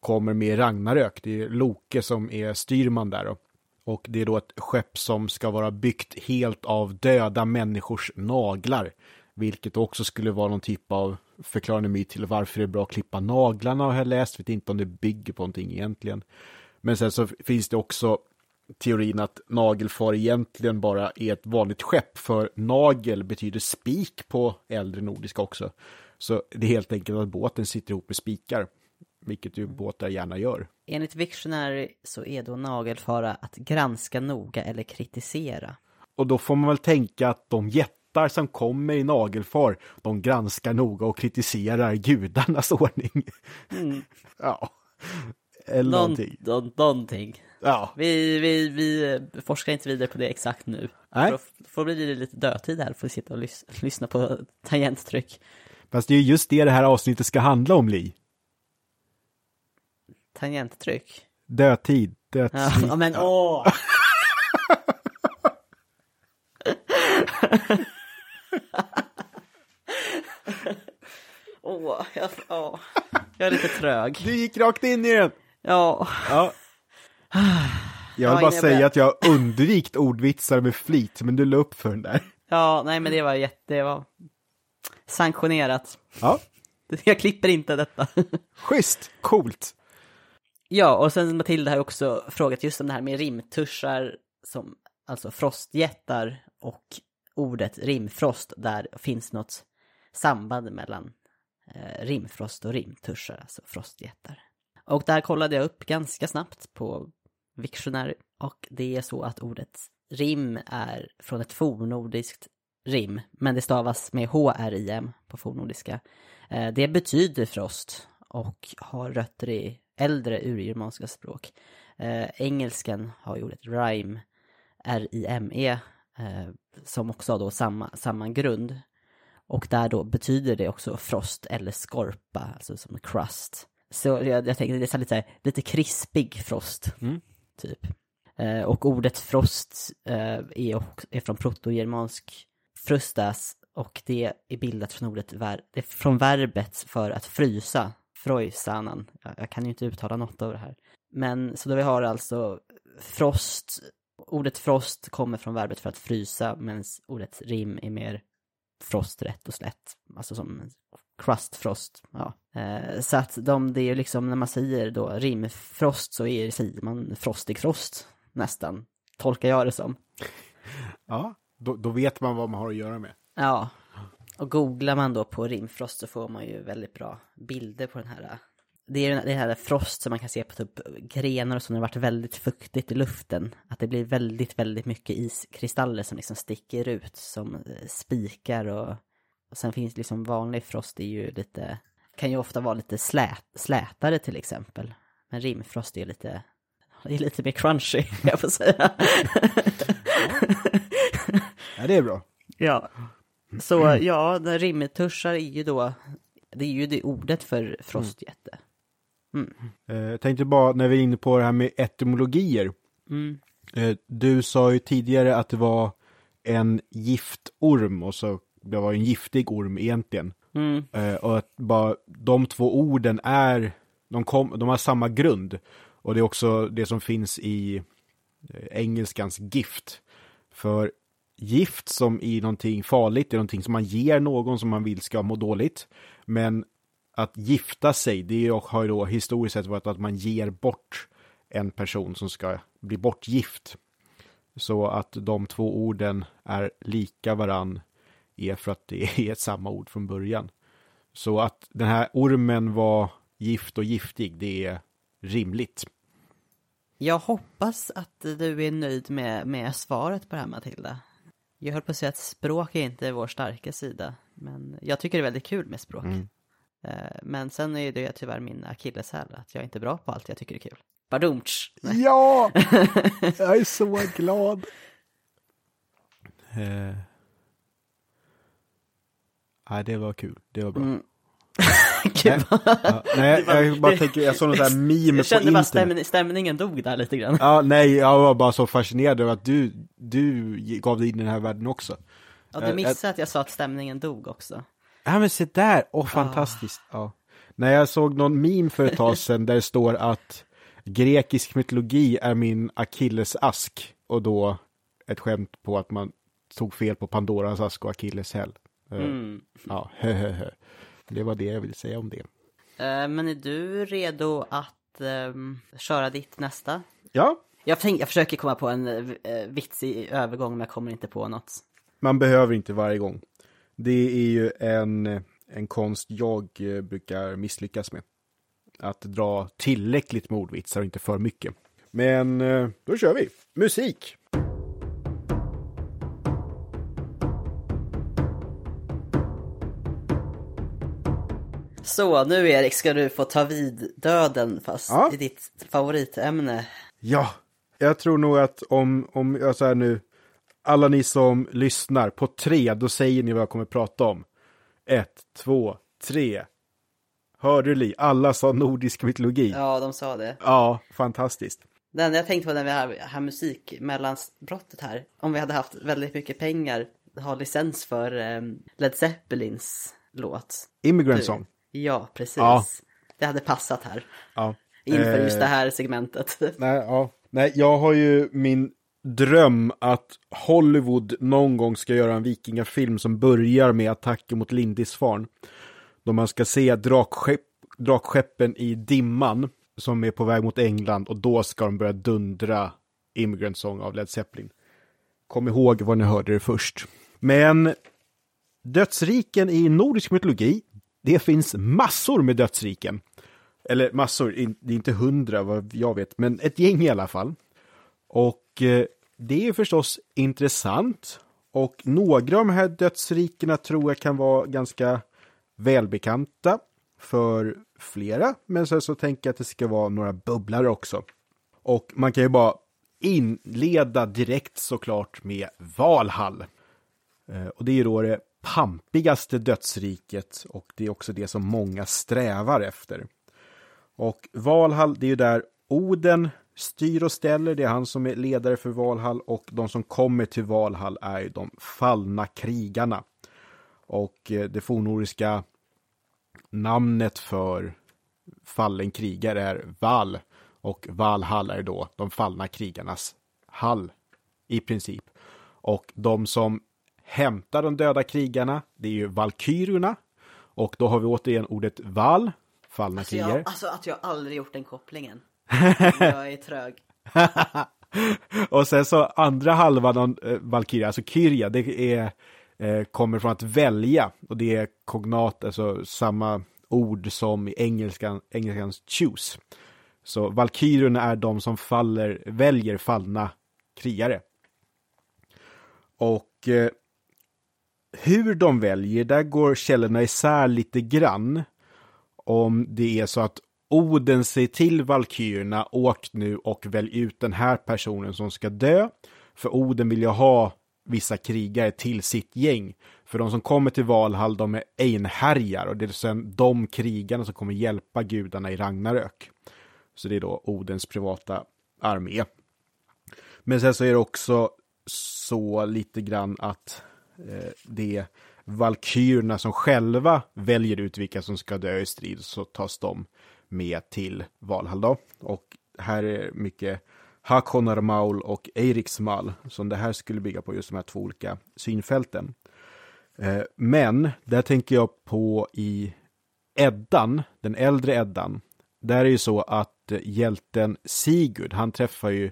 kommer med i Ragnarök. Det är Loke som är styrman där. Och det är då ett skepp som ska vara byggt helt av döda människors naglar. Vilket också skulle vara någon typ av förklarande myt till varför det är bra att klippa naglarna har jag läst. Vet inte om det bygger på någonting egentligen. Men sen så finns det också teorin att nagelfar egentligen bara är ett vanligt skepp, för nagel betyder spik på äldre nordiska också. Så det är helt enkelt att båten sitter ihop med spikar, vilket ju båtar gärna gör. Enligt Wiktionary så är då nagelfara att granska noga eller kritisera. Och då får man väl tänka att de jättar som kommer i nagelfar, de granskar noga och kritiserar gudarnas ordning. Ja, eller Någon, någonting. nå- någonting. Ja. Vi, vi, vi forskar inte vidare på det exakt nu. Nej. För Då får bli lite dödtid här för att sitta och lys lyssna på tangenttryck. Fast det är just det det här avsnittet ska handla om, Li. Tangenttryck? Dödtid, Ja, dödstid. men åh! Åh, jag, åh. jag är lite trög. Du gick rakt in i den! Ja, Ja. Jag Ja, vill bara säga att jag har undvikit ordvitsar med flit, men du la upp för den där. ja, nej men det var jätte, det var sanktionerat. Ja, Jag klipper inte detta. schysst, coolt. Ja, och sen Matilda har också frågat just om det här med rimtuschar som alltså frostjättar och ordet rimfrost. Där finns något samband mellan eh, rimfrost och rimtuschar, alltså frostjättar. Och där kollade jag upp ganska snabbt på Wiktionary och det är så att ordet rim är från ett fornnordiskt rim, men det stavas med H-R-I-M på fornnordiska. Eh, Det betyder frost och har rötter i äldre urgermanska språk. Eh, engelskan har ju ordet rime, R-I-M-E, som också har då samma, samma grund. Och där då betyder det också frost eller skorpa, alltså som crust. Så jag, jag tänker det är lite, här, lite krispig frost, Mm. typ. Eh, och ordet frost eh, är, också, är från protogermansk frustas och det är bildat från ordet ver, från verbet för att frysa, frojsanan. Jag, jag kan ju inte uttala något av det här. Men så då vi har alltså frost, ordet frost kommer från verbet för att frysa medan ordet rim är mer frost rätt och slätt. Alltså som crust frost. Ja. Eh, så att de, det är liksom när man säger då rimfrost så är, säger man frostig frost nästan. Tolkar jag det som. Ja, då, då vet man vad man har att göra med. Ja. Och googlar man då på rimfrost så får man ju väldigt bra bilder på den här. Det är det här frost som man kan se på typ grenar och så när det varit väldigt fuktigt i luften. Att det blir väldigt, väldigt mycket iskristaller som liksom sticker ut som eh, spikar och, och sen finns liksom vanlig frost det är ju lite, kan ju ofta vara lite slät, slätare till exempel. Men rimfrost är lite, det är lite mer crunchy, jag får säga. Ja, det är bra. Ja. Så ja, den rimtuschar är ju då, det är ju det ordet för frostjätte. Eh, Jag tänkte bara, när vi är inne på det här med etymologier. Mm. Eh, Du sa ju tidigare att det var en giftorm och så det var en giftig orm egentligen. Mm. Eh, Och att bara de två orden är, de, kom, de har samma grund. Och det är också det som finns i eh, engelskans gift. För gift som i någonting farligt är någonting som man ger någon som man vill ska må dåligt. Men att gifta sig, det har ju då historiskt sett varit att man ger bort en person som ska bli bortgift. Så att de två orden är lika varann är för att det är samma ord från början. Så att den här ormen var gift och giftig, det är rimligt. Jag hoppas att du är nöjd med, med svaret på det här Matilda. Jag höll på att säga att språk är inte vår starka sida, men jag tycker det är väldigt kul med språk. Eh, Men sen är det tyvärr min akilleshäl, att jag inte är bra på allt jag tycker är kul. Badumtsch! Nej. Ja! Jag är så glad. Eh. Nej, det var kul. Det var bra. Mm. Gud, Ja, nej, var- jag bara det- tänker, jag såg någon sån här meme jag på kände bara internet. stämning, stämningen dog där lite grann. Ja, nej, jag var bara så fascinerad över att du, du gav dig in i den här världen också. Ja, jag- du missade att jag sa att stämningen dog också. Ja men se där, åh fantastiskt. Ja. När jag såg någon meme för ett tag sedan där det står att grekisk mytologi är min akillesask och då ett skämt på att man tog fel på Pandoras ask och Achilles häl. Eh, Mm. Ja. Det var det jag ville säga om det. Eh, Men är du redo att ehm, köra ditt nästa? Ja, Jag, tänk, jag försöker komma på en uh, vitsig övergång men jag kommer inte på något. man behöver inte varje gång. Det är ju en, en konst jag eh, brukar misslyckas med. Att dra tillräckligt med ordvitsar och inte för mycket. Men eh, då kör vi. Musik! Så, nu Erik ska du få ta vid döden fast Ja. i ditt favoritämne. Ja, jag tror nog att om, om jag så här nu, alla ni som lyssnar, på tre, då säger ni vad jag kommer prata om. Ett, två, tre. Hörde du Li? Alla sa nordisk mytologi. Ja, Ja, de sa det. fantastiskt. Det enda jag tänkte på när vi har, har musik mellanbrottet här, om vi hade haft väldigt mycket pengar, ha licens för um, Led Zeppelins låt. Immigrant Du. Song. Ja, precis. Ja. Det hade passat här. Ja. Inför Eh, just det här segmentet. Nej, ja. Nej, jag har ju min dröm att Hollywood någon gång ska göra en vikingafilm som börjar med attacken mot Lindisfarne. Då man ska se drakskepp, drakskeppen i dimman som är på väg mot England och då ska de börja dundra Immigrant Song av Led Zeppelin. Kom ihåg vad ni hörde det först. Men dödsriken i nordisk mytologi, det finns massor med dödsriken. Eller massor, det är inte hundra vad jag vet, men ett gäng i alla fall. Och eh, det är förstås intressant. Och några av de här dödsrikena tror jag kan vara ganska välbekanta för flera. Men sen så tänker jag att det ska vara några bubblare också. Och man kan ju bara inleda direkt såklart med Valhall. Eh, och det är ju då det pampigaste dödsriket och det är också det som många strävar efter. Och Valhall, det är ju där Oden styr och ställer, det är han som är ledare för Valhall och de som kommer till Valhall är ju de fallna krigarna. Och eh, det fornnordiska namnet för fallen krigare är Val och Valhall är då de fallna krigarnas hall i princip. Och de som hämtar de döda krigarna, det är ju valkyrierna. Och då har vi återigen ordet val, fallna Alltså, krigare. jag, alltså att jag aldrig gjort den kopplingen. jag är trög. och sen så andra halvan av eh, Valkyria, alltså Kyrja, det är, eh, kommer från att välja. Och det är kognat, alltså samma ord som i engelskan, engelskans choose. Så Valkyrierna är de som faller, väljer fallna krigare. Och eh, hur de väljer, där går källorna isär lite grann. Om det är så att Oden säger till valkyrierna, åk nu och välj ut den här personen som ska dö. För Oden vill ju ha vissa krigare till sitt gäng. För de som kommer till Valhall, de är einhärjar och det är sen de krigarna som kommer hjälpa gudarna i Ragnarök. Så det är då Odens privata armé. Men sen så är det också så lite grann att eh, det är valkyrierna som själva väljer ut vilka som ska dö i strid så tas de med till Valhall då. Och här är mycket Hakonar Maul och Eiriksmal som det här skulle bygga på just de här två olika synfälten. Eh, men där tänker jag på i Eddan, den äldre Eddan. Där är ju så att eh, hjälten Sigurd, han träffar ju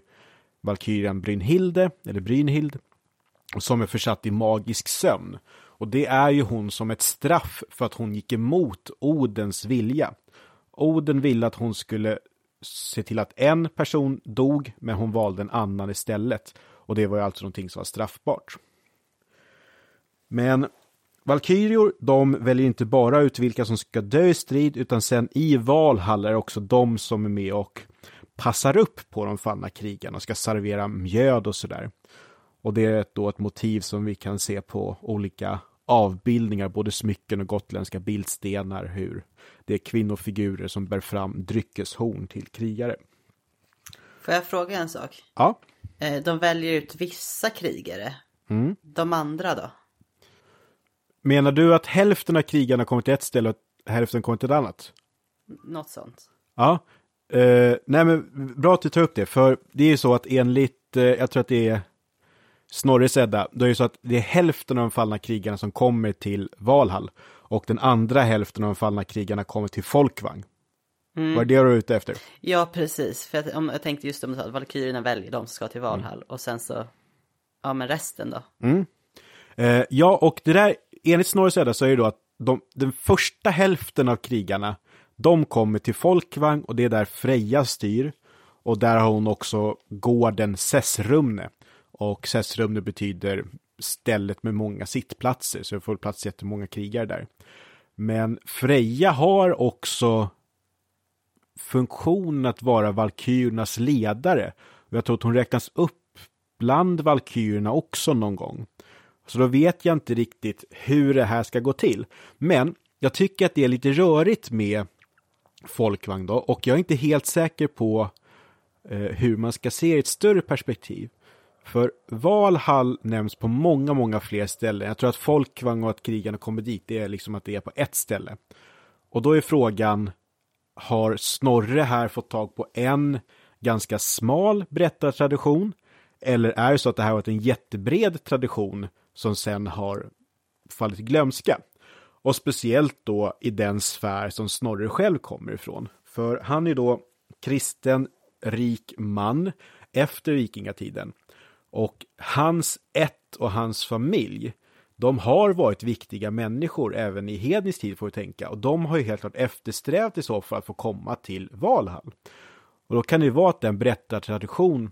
valkyrian Brynhilde, eller Brynhild, som är försatt i magisk sömn. Och det är ju hon som ett straff för att hon gick emot Odens vilja. Oden ville att hon skulle se till att en person dog, men hon valde en annan istället. Och det var ju alltså någonting som var straffbart. Men Valkyrior, de väljer inte bara ut vilka som ska dö i strid, utan sen i Valhall är det också de som är med och passar upp på de fallna krigarna och ska servera mjöd och sådär. Och det är då ett motiv som vi kan se på olika avbildningar, både smycken och gotländska bildstenar, hur det är kvinnofigurer som bär fram dryckeshorn till krigare. Får jag fråga en sak? Ja, Eh, De väljer ut vissa krigare. Mm. De andra då? menar du att hälften av krigarna kommer till ett ställe och hälften kommer till ett annat? Något sånt. Ja, eh, nej men bra att du tar upp det, för det är ju så att enligt, eh, jag tror att det är Snorres Edda, då är det så att det är hälften av de fallna krigarna som kommer till Valhall och den andra hälften av de fallna krigarna kommer till Folkvang. Var det det du var ute efter? Ja, precis. För jag, om, jag tänkte just om du sa att Valkyrierna väljer de som ska till Valhall. Och sen så, ja men resten då? Eh, ja, och det där, enligt Snorres Edda så är det då att de, den första hälften av krigarna, de kommer till Folkvang och det är där Freja styr. Och där har hon också gården Sessrumne. Och Sessrumne betyder stället med många sittplatser, så det får plats jättemånga krigare där. Men Freja har också funktionen att vara valkyriernas ledare. Och jag tror att hon räknas upp bland valkyrierna också någon gång. Så då vet jag inte riktigt hur det här ska gå till. Men jag tycker att det är lite rörigt med folkvagn då och jag är inte helt säker på eh, hur man ska se i ett större perspektiv. För Valhall nämns på många, många fler ställen. Jag tror att folkvagn och att krigarna kommer dit, det är liksom att det är på ett ställe. Och då är frågan, har Snorre här fått tag på en ganska smal berättartradition? Eller är det så att det här har varit en jättebred tradition som sen har fallit i glömska? Och speciellt då i den sfär som Snorre själv kommer ifrån. För han är då kristen, rik man efter vikingatiden. Och hans ett och hans familj, de har varit viktiga människor även i hednisk tid får vi tänka. Och de har ju helt klart eftersträvat i så fall att få komma till Valhall. Och då kan det ju vara att den berättartradition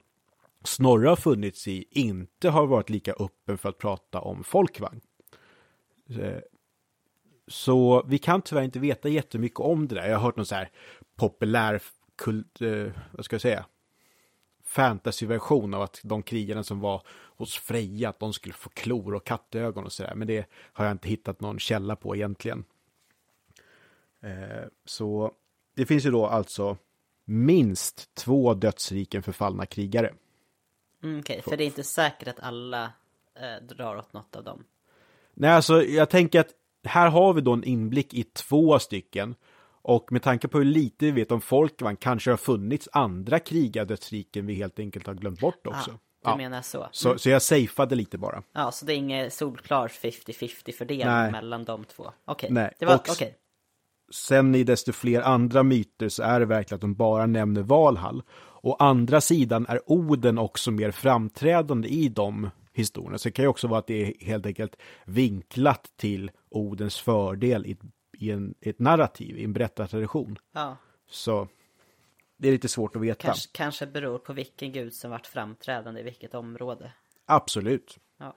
Snorre har funnits i inte har varit lika öppen för att prata om folkvagn. Eh, så vi kan tyvärr inte veta jättemycket om det där. Jag har hört någon så här populär kult, eh, vad ska jag säga, fantasyversion av att de krigarna som var hos Freja, att de skulle få klor och kattögon och sådär. Men det har jag inte hittat någon källa på egentligen. Eh, så det finns ju då alltså minst två dödsriken förfallna krigare. Mm, Okej, för det är inte säkert att alla eh, drar åt något av dem. Nej, alltså jag tänker att här har vi då en inblick i två stycken. Och med tanke på hur lite vi vet om Folkvagn kanske har funnits andra krigadödsriken vi helt enkelt har glömt bort också. Ah, du Ja. menar så? Så, Mm. så jag safeade lite bara. Ja, så det är ingen solklar 50-50 fördelning Nej. mellan de två? Okej, Nej, det var okej. Sen i desto fler andra myter så är det verkligen att de bara nämner Valhall. Å andra sidan är Oden också mer framträdande i de historierna. Så det kan ju också vara att det är helt enkelt vinklat till Odens fördel i, i, en, ett narrativ, i en berättartradition. Ja, Så det är lite svårt att veta. kanske, kanske beror på vilken gud som varit framträdande i vilket område. Absolut. Ja.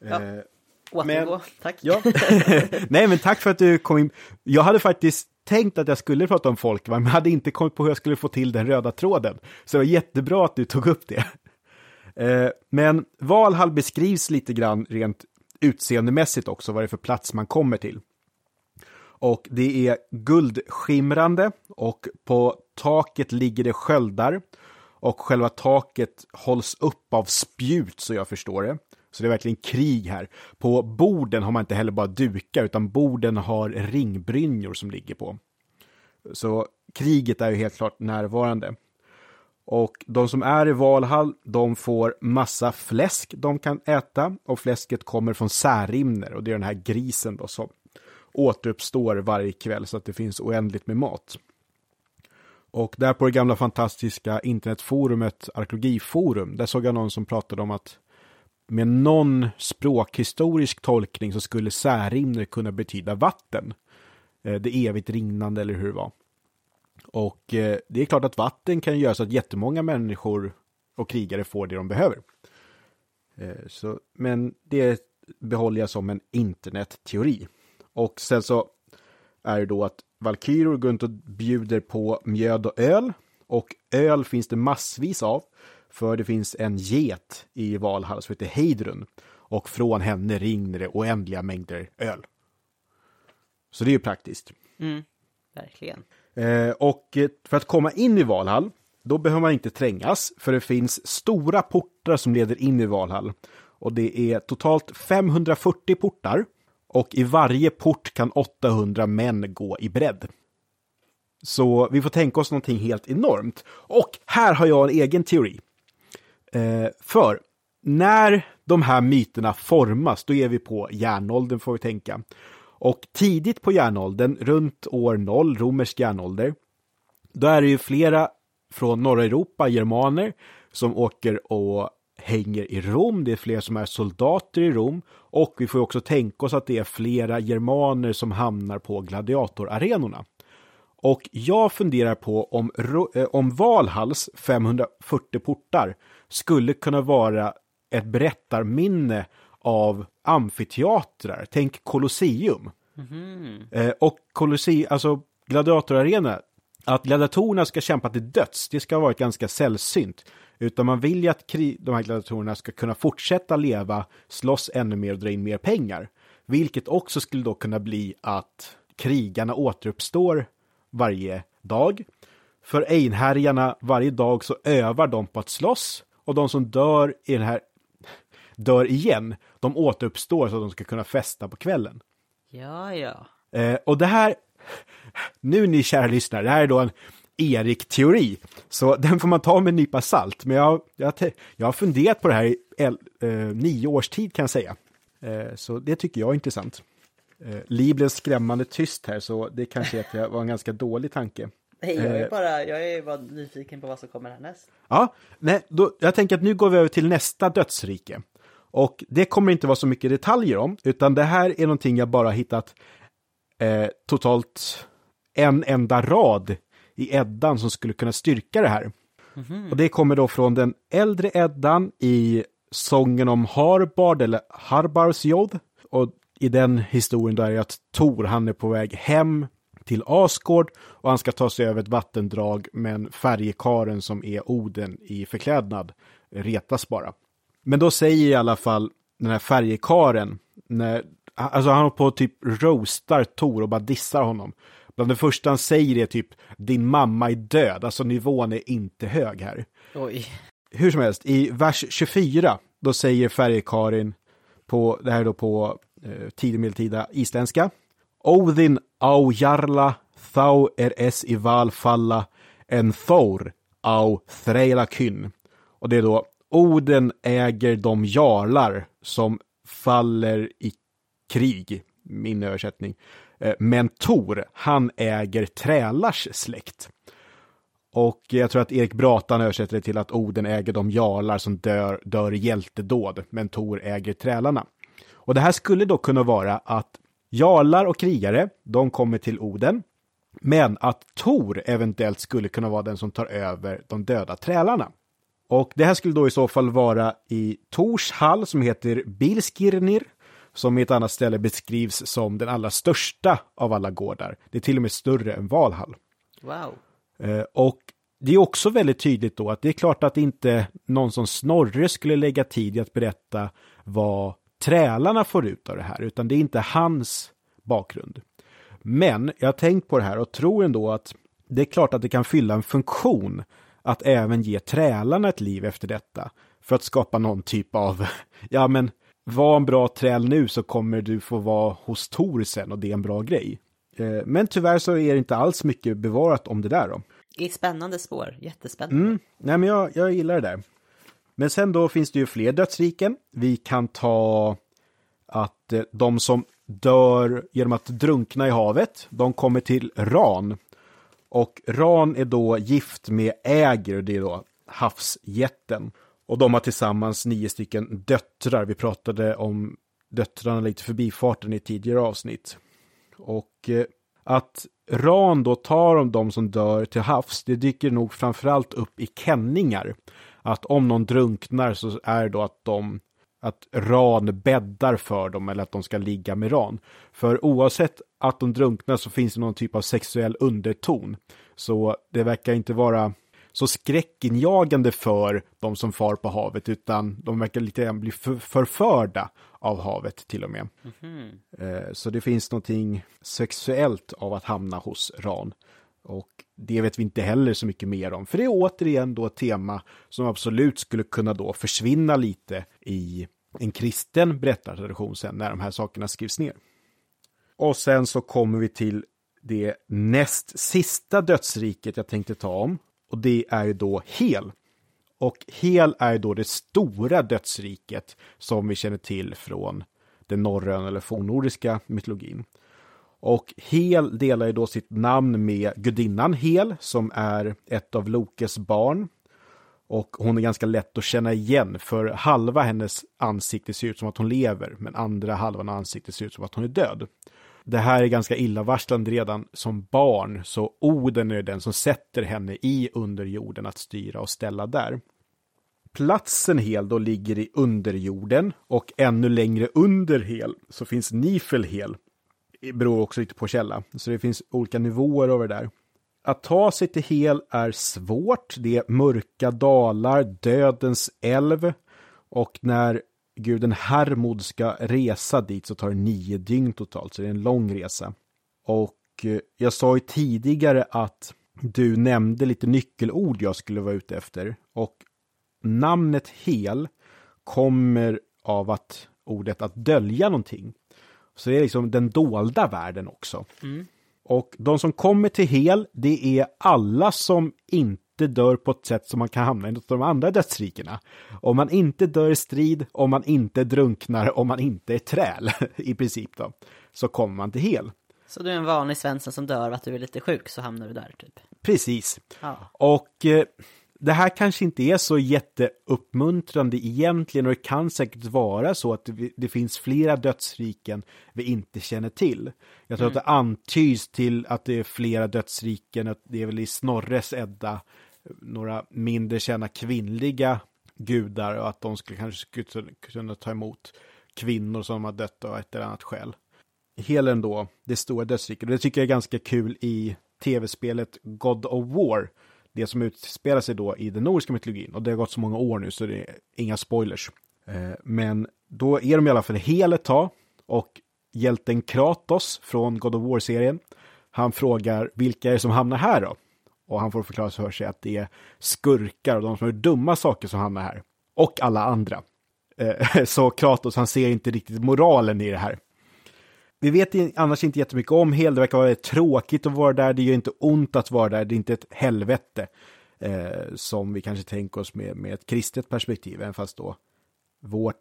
Ja. Eh, Återgå, tack. Ja. Nej, men tack för att du kom in. Jag hade faktiskt tänkt att jag skulle prata om folkvagn, men hade inte kommit på hur jag skulle få till den röda tråden. Så det var jättebra att du tog upp det. Eh, Men Valhall beskrivs lite grann rent utseendemässigt också, vad det är för plats man kommer till. Och det är guldskimrande och på taket ligger det sköldar. Och själva taket hålls upp av spjut så jag förstår det. Så det är verkligen krig här. På borden har man inte heller bara dukar utan borden har ringbrynjor som ligger på. Så kriget är ju helt klart närvarande. Och de som är i Valhall, de får massa fläsk de kan äta och fläsket kommer från Särimner och det är den här grisen då som återuppstår varje kväll så att det finns oändligt med mat. Och där på det gamla fantastiska internetforumet Arkeologiforum, där såg jag någon som pratade om att med någon språkhistorisk tolkning så skulle Särimner kunna betyda vatten. Eh, det evigt rinnande eller hur det var. Och eh, det är klart att vatten kan göra så att jättemånga människor och krigare får det de behöver. Eh, så, men det behåller jag som en internetteori. Och sen så är det då att Valkyror går runt och bjuder på mjöd och öl. Och öl finns det massvis av. För det finns en get i Valhall som heter Heidrun. Och från henne rinner det oändliga mängder öl. Så det är ju praktiskt. Mm, verkligen. Eh, och eh, för att komma in i Valhall, då behöver man inte trängas, för det finns stora portar som leder in i Valhall. Och det är totalt 540 portar. Och i varje port kan 800 män gå i bredd. Så vi får tänka oss någonting helt enormt. Och här har jag en egen teori. Eh, för när de här myterna formas, då är vi på järnåldern får vi tänka. Och tidigt på järnåldern, runt år 0, romersk järnålder, då är det ju flera från norra Europa, germaner, som åker och hänger i Rom. Det är fler som är soldater i Rom. Och vi får också tänka oss att det är flera germaner som hamnar på gladiatorarenorna. Och jag funderar på om, eh, om Valhalls 540 portar skulle kunna vara ett berättarminne av amfiteatrar. Tänk Colosseum. Mhm. Eh, och Colosseum, alltså gladiatorarena, att gladiatorerna ska kämpa till döds, det ska ha varit ganska sällsynt. Utan man vill ju att de här gladiatorerna ska kunna fortsätta leva, slåss ännu mer och dra in mer pengar. Vilket också skulle då kunna bli att krigarna återuppstår varje dag. För einhärjarna, varje dag så övar de på att slåss och de som dör i den här dör igen, de återuppstår så att de ska kunna festa på kvällen. Ja, ja. Eh, och det här, nu ni kära lyssnare, det här är då en Erik-teori. Så den får man ta med en nypa salt. Men jag, jag, jag har funderat på det här i el, eh, nio års tid kan jag säga. Eh, så det tycker jag är intressant. Eh, Li blev skrämmande tyst här, så det kanske att var en ganska dålig tanke. Nej, jag är, eh. bara, jag är bara nyfiken på vad som kommer härnäst. Ja, nej, då, jag tänker att nu går vi över till nästa dödsrike. Och det kommer inte vara så mycket detaljer om, utan det här är någonting jag bara hittat eh, totalt en enda rad i Eddan som skulle kunna styrka det här. Mm -hmm. Och det kommer då från den äldre Eddan i sången om Harbard eller Harbarsjod. Och i den historien då är det att Tor, han är på väg hem till Asgård och han ska ta sig över ett vattendrag men färjekaren som är Oden i förklädnad retas bara. Men då säger i alla fall den här färjekaren, när, alltså han på typ roastar Tor och bara dissar honom. Bland det första han säger är typ din mamma är död, alltså nivån är inte hög här. Oj. Hur som helst, i vers 24, då säger färjekarin på, det här då på eh, tidig medeltida isländska. Odin au jarla thau er es i val falla en thor au threila kyn. Och det är då Oden äger de jarlar som faller i krig, min översättning. Eh, men Tor, han äger trälars släkt. Och jag tror att Erik Bratan översätter det till att Oden äger de jarlar som dör, dör i hjältedåd, men Tor äger trälarna. Och det här skulle då kunna vara att jarlar och krigare, de kommer till Oden, men att Tor eventuellt skulle kunna vara den som tar över de döda trälarna. Och det här skulle då i så fall vara i Tors hall som heter Bilskirnir, som i ett annat ställe beskrivs som den allra största av alla gårdar. Det är till och med större än Valhall. Wow. Eh, och det är också väldigt tydligt då att det är klart att inte någon som Snorre skulle lägga tid i att berätta vad trälarna får ut av det här, utan det är inte hans bakgrund. Men jag har tänkt på det här och tror ändå att det är klart att det kan fylla en funktion att även ge trälarna ett liv efter detta. För att skapa någon typ av, ja men, var en bra träl nu så kommer du få vara hos Tor sen och det är en bra grej. Eh, men tyvärr så är det inte alls mycket bevarat om det där då. Det är spännande spår, jättespännande. Mm. Nej men jag, jag gillar det där. Men sen då finns det ju fler dödsriken. Vi kan ta att eh, de som dör genom att drunkna i havet, de kommer till Ran. Och Ran är då gift med Äger, det är då havsjätten. Och de har tillsammans nio stycken döttrar. Vi pratade om döttrarna lite förbifarten i tidigare avsnitt. Och eh, att Ran då tar om de som dör till havs, det dyker nog framförallt upp i kenningar. Att om någon drunknar så är det då att de att Ran bäddar för dem eller att de ska ligga med Ran. För oavsett att de drunknar så finns det någon typ av sexuell underton. Så det verkar inte vara så skräckinjagande för de som far på havet, utan de verkar lite grann bli förförda av havet till och med. Mm -hmm. Så det finns någonting sexuellt av att hamna hos Ran. Och det vet vi inte heller så mycket mer om, för det är återigen då ett tema som absolut skulle kunna då försvinna lite i en kristen berättartradition sen när de här sakerna skrivs ner. Och sen så kommer vi till det näst sista dödsriket jag tänkte ta om. Och det är ju då Hel. Och Hel är ju då det stora dödsriket som vi känner till från den norröna eller fornnordiska mytologin. Och Hel delar ju då sitt namn med gudinnan Hel som är ett av Lokes barn. Och hon är ganska lätt att känna igen för halva hennes ansikte ser ut som att hon lever men andra halvan av ansiktet ser ut som att hon är död. Det här är ganska illavarslande redan som barn så Oden är den som sätter henne i underjorden att styra och ställa där. Platsen Hel då ligger i underjorden och ännu längre under Hel så finns Nifelhel det beror också lite på källa. Så det finns olika nivåer över det där. att ta sig till Hel är svårt. Det är mörka dalar, dödens älv och när guden Hermod ska resa dit så tar det nio dygn totalt, så det är en lång resa. Och eh, jag sa ju tidigare att du nämnde lite nyckelord jag skulle vara ute efter och namnet Hel kommer av att ordet att dölja någonting. Så det är liksom den dolda världen också. Mm. Och de som kommer till Hel, det är alla som inte dör på ett sätt som man kan hamna i något av de andra dödsrikena. Om man inte dör i strid, om man inte drunknar, om man inte är träl, i princip då, så kommer man till Hel. Så du är en vanlig svensson som dör att du är lite sjuk så hamnar du där typ? Precis. Ja. Och eh, det här kanske inte är så jätteuppmuntrande egentligen och det kan säkert vara så att det, det finns flera dödsriken vi inte känner till. Jag tror att det antyds till att det är flera dödsriken, att det är väl i Snorres Edda några mindre kända kvinnliga gudar och att de skulle kanske skulle kunna ta emot kvinnor som har dött av ett eller annat skäl. Helen då, det stora dödsriket, det tycker jag är ganska kul i tv-spelet God of War det som utspelar sig då i den nordiska mytologin. Och det har gått så många år nu så det är inga spoilers. Eh, men då är de i alla fall hel ett tag och hjälten Kratos från God of War-serien, han frågar vilka är det som hamnar här då? Och han får förklara för sig att det är skurkar och de som gör dumma saker som hamnar här. Och alla andra. Eh, så Kratos, han ser inte riktigt moralen i det här. Vi vet annars inte jättemycket om Hel, det verkar vara tråkigt att vara där, det gör inte ont att vara där, det är inte ett helvete. Eh, som vi kanske tänker oss med, med ett kristet perspektiv, även fast då vårt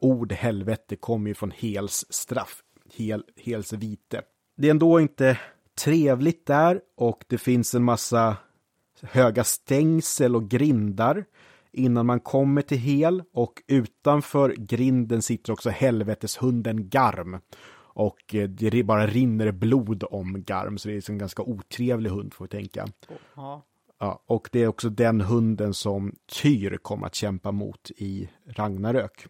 ord helvete kommer ju från Hels straff, hel, Hels vite. Det är ändå inte trevligt där och det finns en massa höga stängsel och grindar innan man kommer till Hel och utanför grinden sitter också helveteshunden Garm och eh, det bara rinner blod om Garm, så det är en ganska otrevlig hund får vi tänka. Ja. Ja, och det är också den hunden som Tyr kommer att kämpa mot i Ragnarök.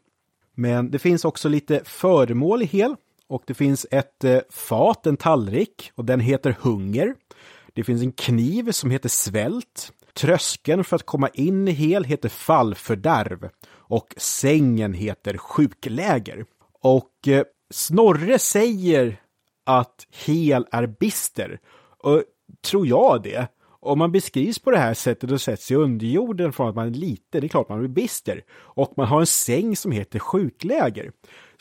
Men det finns också lite föremål i Hel och det finns ett eh, fat, en tallrik och den heter Hunger. Det finns en kniv som heter Svält. Tröskeln för att komma in i Hel heter Fallfördärv och sängen heter Sjukläger. Och eh, Snorre säger att Hel är bister. Och tror jag det? Om man beskrivs på det här sättet och sätts i underjorden från att man är liten, det är klart man blir bister. Och man har en säng som heter sjukläger.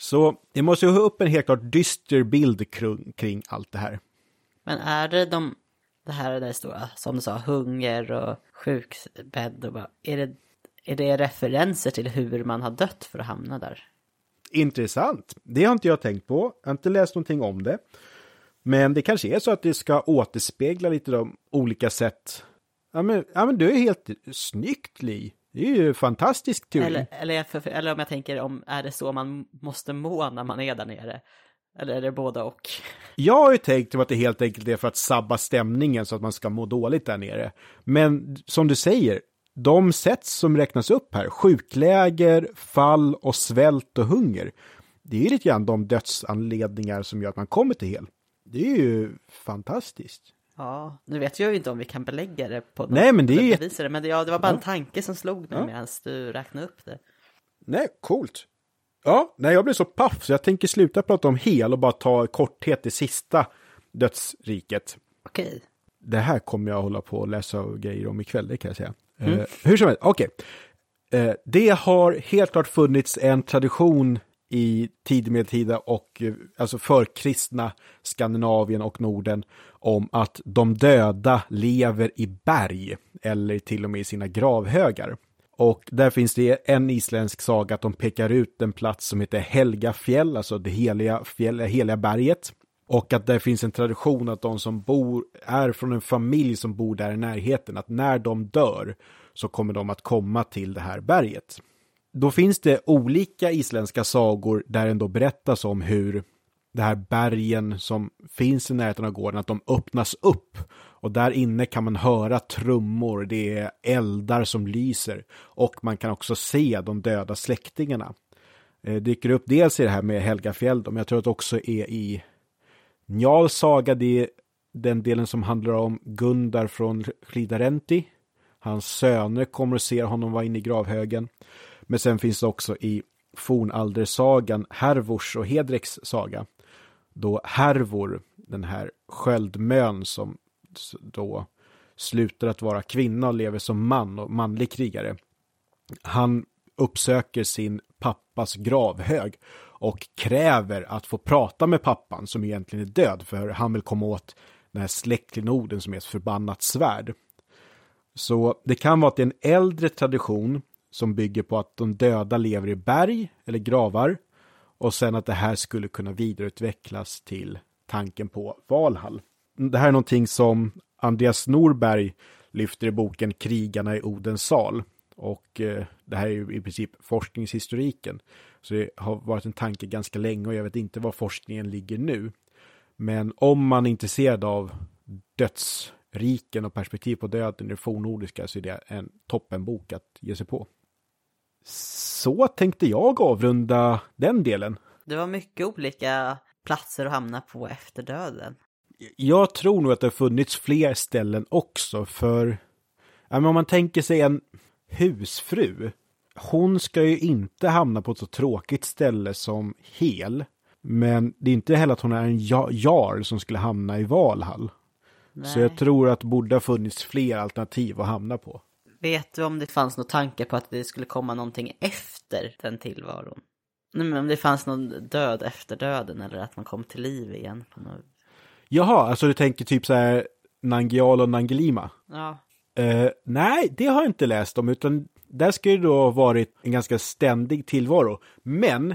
Så det måste ju ha upp en helt klart dyster bild kring, allt det här. Men är det de, det här där stora, som du sa, hunger och sjukbädd och bara, är det, är det referenser till hur man har dött för att hamna där? Intressant. Det har inte jag tänkt på. Jag har inte läst någonting om det. Men det kanske är så att det ska återspegla lite de olika sätt. Ja men, ja, men du är helt snyggt Li. Det är ju fantastisk teori. Eller, eller, eller om jag tänker om, är det så man måste må när man är där nere? Eller är det båda och? Jag har ju tänkt att det helt enkelt är för att sabba stämningen så att man ska må dåligt där nere. Men som du säger, de sätt som räknas upp här, sjukläger, fall och svält och hunger, det är ju lite grann de dödsanledningar som gör att man kommer till hel. Det är ju fantastiskt. Ja, nu vet jag ju inte om vi kan belägga det på något Nej, men det är det, men det, ja, det var bara en tanke som slog mig ja. medan du räknade upp det. Nej, coolt. Ja, nej, jag blir så paff så jag tänker sluta prata om hel och bara ta korthet det sista dödsriket. Okej. Det här kommer jag hålla på och läsa grejer om ikväll, det kan jag säga. Mm. Uh, hur som helst, okej. Okay. Uh, det har helt klart funnits en tradition i tidmedeltida och alltså förkristna Skandinavien och Norden om att de döda lever i berg eller till och med i sina gravhögar. Och där finns det en isländsk saga att de pekar ut en plats som heter Helga fjäll, alltså det heliga, fjäll, heliga berget. Och att det finns en tradition att de som bor, är från en familj som bor där i närheten, att när de dör så kommer de att komma till det här berget. Då finns det olika isländska sagor där ändå berättas om hur det här bergen som finns i närheten av gården, att de öppnas upp. Och där inne kan man höra trummor, det är eldar som lyser och man kan också se de döda släktingarna. Det dyker upp dels i det här med Helgafjäll, men jag tror att det också är i Njals saga, det är den delen som handlar om Gundar från Ridarenti. Hans söner kommer och ser honom vara inne i gravhögen. Men sen finns det också i fornaldersagan Hervors och Hedreks saga. Då Hervor, den här sköldmön som då slutar att vara kvinna och lever som man och manlig krigare. Han uppsöker sin pappas gravhög och kräver att få prata med pappan som egentligen är död för han vill komma åt den här släktklenoden som är ett förbannat svärd. Så det kan vara att det är en äldre tradition som bygger på att de döda lever i berg eller gravar och sen att det här skulle kunna vidareutvecklas till tanken på Valhall. Det här är någonting som Andreas Norberg lyfter i boken Krigarna i Odens sal. Och eh, det här är ju i princip forskningshistoriken. Så det har varit en tanke ganska länge och jag vet inte var forskningen ligger nu. Men om man är intresserad av dödsriken och perspektiv på döden i det fornnordiska så är det en toppenbok att ge sig på. Så tänkte jag avrunda den delen. Det var mycket olika platser att hamna på efter döden. Jag tror nog att det har funnits fler ställen också för om man tänker sig en husfru. Hon ska ju inte hamna på ett så tråkigt ställe som Hel. Men det är inte heller att hon är en jarl som skulle hamna i Valhall. Nej. Så jag tror att det borde ha funnits fler alternativ att hamna på. Vet du om det fanns någon tanke på att det skulle komma någonting efter den tillvaron? Nej, men om det fanns någon död efter döden eller att man kom till liv igen? På något... Jaha, alltså du tänker typ så här Nangial och Nangelima? Ja. Uh, nej, det har jag inte läst om, utan där ska det då ha varit en ganska ständig tillvaro. Men,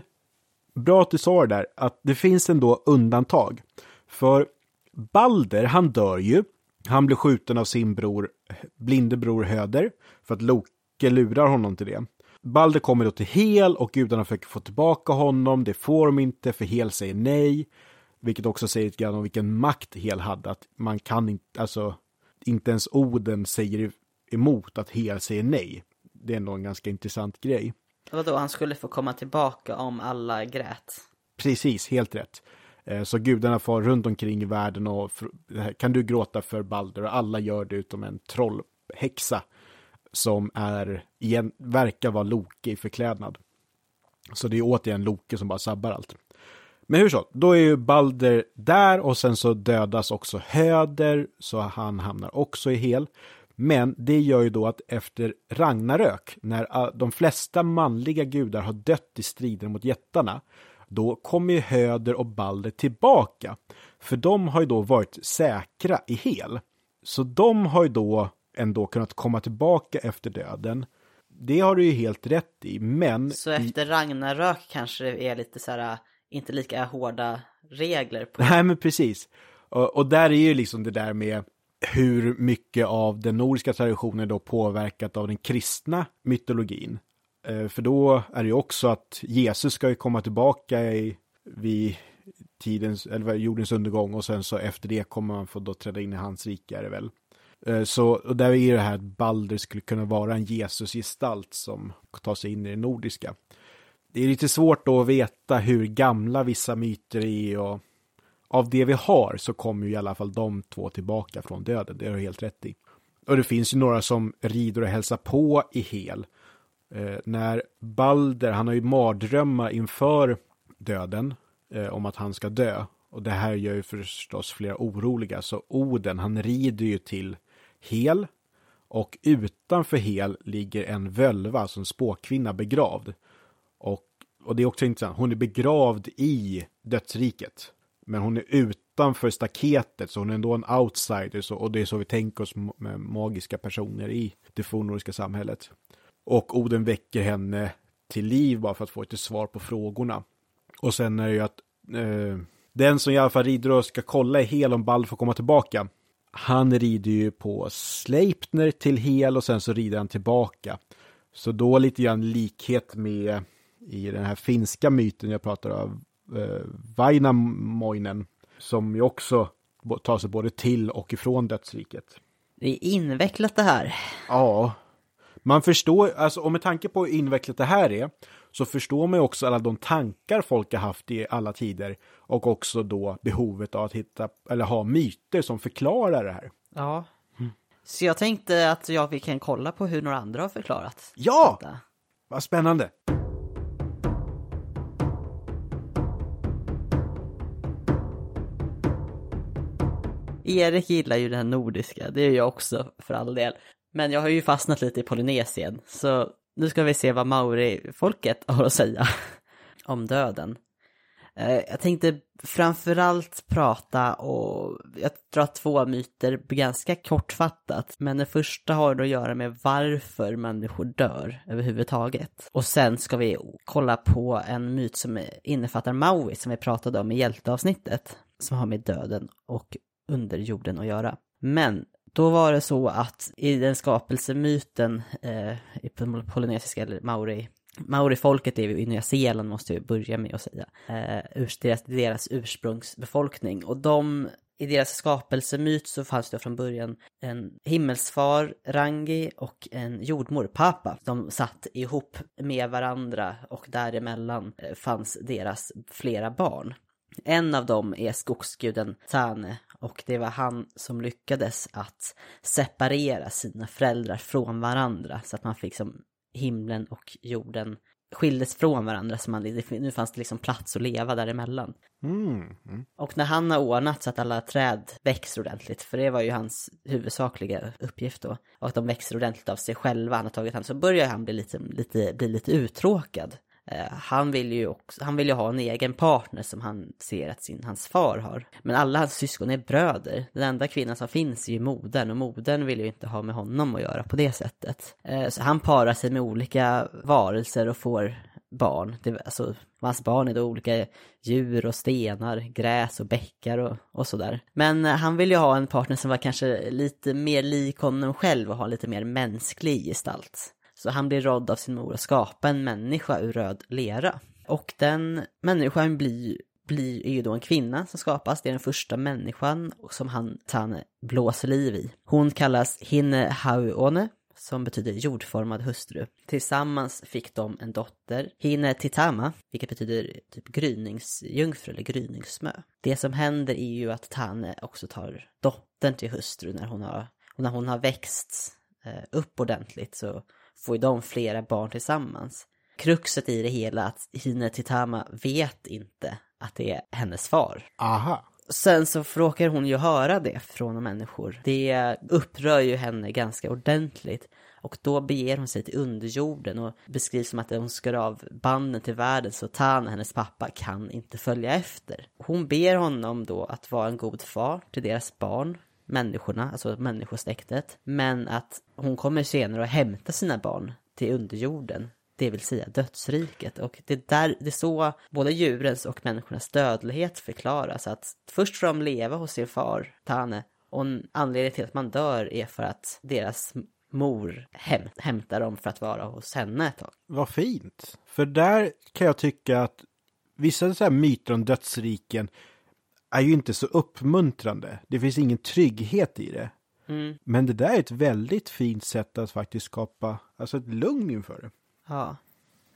bra att du sa det där, att det finns ändå undantag. För Balder, han dör ju. Han blir skjuten av sin bror, blinde bror Höder, för att Loke lurar honom till det. Balder kommer då till Hel och gudarna försöker få tillbaka honom. Det får de inte, för Hel säger nej. Vilket också säger lite grann om vilken makt Hel hade, att man kan inte, alltså, inte ens Oden säger emot att Hel säger nej. Det är ändå en ganska intressant grej. Vadå, han skulle få komma tillbaka om alla grät? Precis, helt rätt. Eh, så gudarna far runt omkring i världen och kan du gråta för Balder och alla gör det utom en trollhäxa som är, igen, verkar vara Loke i förklädnad. Så det är återigen Loke som bara sabbar allt. Men hur så, då är ju Balder där och sen så dödas också Höder så han hamnar också i hel. Men det gör ju då att efter Ragnarök, när ah, de flesta manliga gudar har dött i strider mot jättarna, då kommer ju Höder och Balder tillbaka. För de har ju då varit säkra i hel. Så de har ju då ändå kunnat komma tillbaka efter döden. Det har du ju helt rätt i, men... Så efter Ragnarök kanske det är lite så här, inte lika hårda regler på... Nej, men precis. Och, och där är ju liksom det där med hur mycket av den nordiska traditionen då påverkat av den kristna mytologin. Eh, för då är det ju också att Jesus ska ju komma tillbaka i, vid tidens, eller jordens undergång och sen så efter det kommer man få då träda in i hans rike är det väl. Eh, så och där är det här att Balder skulle kunna vara en Jesusgestalt som tar sig in i det nordiska. Det är lite svårt då att veta hur gamla vissa myter är och av det vi har så kommer ju i alla fall de två tillbaka från döden, det har du helt rätt i. Och det finns ju några som rider och hälsar på i hel. Eh, när Balder, han har ju mardrömmar inför döden eh, om att han ska dö. Och det här gör ju förstås flera oroliga, så Oden, han rider ju till Hel och utanför Hel ligger en völva, alltså en spåkvinna begravd. Och, och det är också intressant, hon är begravd i dödsriket. Men hon är utanför staketet, så hon är ändå en outsider. Så, och det är så vi tänker oss med magiska personer i det fornnordiska samhället. Och Oden väcker henne till liv bara för att få ett svar på frågorna. Och sen är det ju att eh, den som i alla fall rider och ska kolla i hel om Bald får komma tillbaka. Han rider ju på Sleipner till hel och sen så rider han tillbaka. Så då lite grann likhet med i den här finska myten jag pratar om, eh, Vainamoinen, som ju också tar sig både till och ifrån dödsriket. Det är invecklat det här. Ja, Man förstår, alltså och med tanke på hur invecklat det här är, så förstår man ju också alla de tankar folk har haft i alla tider och också då behovet av att hitta, eller ha myter som förklarar det här. Ja. Så jag tänkte att jag vi kan kolla på hur några andra har förklarat. Ja! detta. Vad spännande! Erik gillar ju den nordiska, det gör jag också för all del. Men jag har ju fastnat lite i Polynesien, så nu ska vi se vad Maori-folket har att säga om döden. Eh, jag tänkte framförallt prata och jag drar två myter ganska kortfattat. Men den första har då att göra med varför människor dör överhuvudtaget. Och sen ska vi kolla på en myt som innefattar Maui som vi pratade om i hjälteavsnittet. Som har med döden och underjorden att göra. Men då var det så att i den skapelsemyten eh, i polynesiska eller maori Maorifolket är ju i Nya Zeeland måste jag börja med att säga. Eh, ur deras, deras ursprungsbefolkning. Och de, i deras skapelsemyt så fanns det från början en himmelsfar, Rangi, och en jordmor, Papa. De satt ihop med varandra och däremellan eh, fanns deras flera barn. En av dem är skogsguden Tane och det var han som lyckades att separera sina föräldrar från varandra så att man fick som himlen och jorden skildes från varandra så man, nu fanns det liksom plats att leva däremellan. Mm. Mm. Och när han har ordnat så att alla träd växer ordentligt, för det var ju hans huvudsakliga uppgift då, och att de växer ordentligt av sig själva, han har tagit hand, så börjar han bli lite, lite, bli lite uttråkad. Eh, han vill ju också, han vill ju ha en egen partner som han ser att sin, hans far har. Men alla hans syskon är bröder. Den enda kvinnan som finns är ju modern och modern vill ju inte ha med honom att göra på det sättet. Eh, så han parar sig med olika varelser och får barn. Det, alltså, hans barn är då olika djur och stenar, gräs och bäckar och, och sådär. Men eh, han vill ju ha en partner som var kanske lite mer lik honom själv och ha lite mer mänsklig gestalt. Så han blir rådd av sin mor att skapa en människa ur röd lera. Och den människan blir, blir är ju då en kvinna som skapas. Det är den första människan som han, Tane blåser liv i. Hon kallas Hinne Hauone som betyder jordformad hustru. Tillsammans fick de en dotter, Hine Titama, vilket betyder typ gryningsjungfru eller gryningssmö. Det som händer är ju att Tane också tar dottern till hustru när hon har, när hon har växt eh, upp ordentligt så får ju de flera barn tillsammans. Kruxet i det hela är att Hine Titama vet inte att det är hennes far. Aha. Sen så råkar hon ju höra det från människor. Det upprör ju henne ganska ordentligt. Och då beger hon sig till underjorden och beskrivs som att hon skar av banden till världen så Tan, hennes pappa, kan inte följa efter. Hon ber honom då att vara en god far till deras barn, människorna, alltså människosläktet. Men att hon kommer senare att hämta sina barn till underjorden det vill säga dödsriket. Och det, där, det är så både djurens och människornas dödlighet förklaras. Att först får de leva hos sin far, Tane, och anledningen till att man dör är för att deras mor häm, hämtar dem för att vara hos henne ett tag. Vad fint. För där kan jag tycka att vissa så här myter om dödsriken är ju inte så uppmuntrande. Det finns ingen trygghet i det. Mm. Men det där är ett väldigt fint sätt att faktiskt skapa alltså ett lugn inför det. Ja.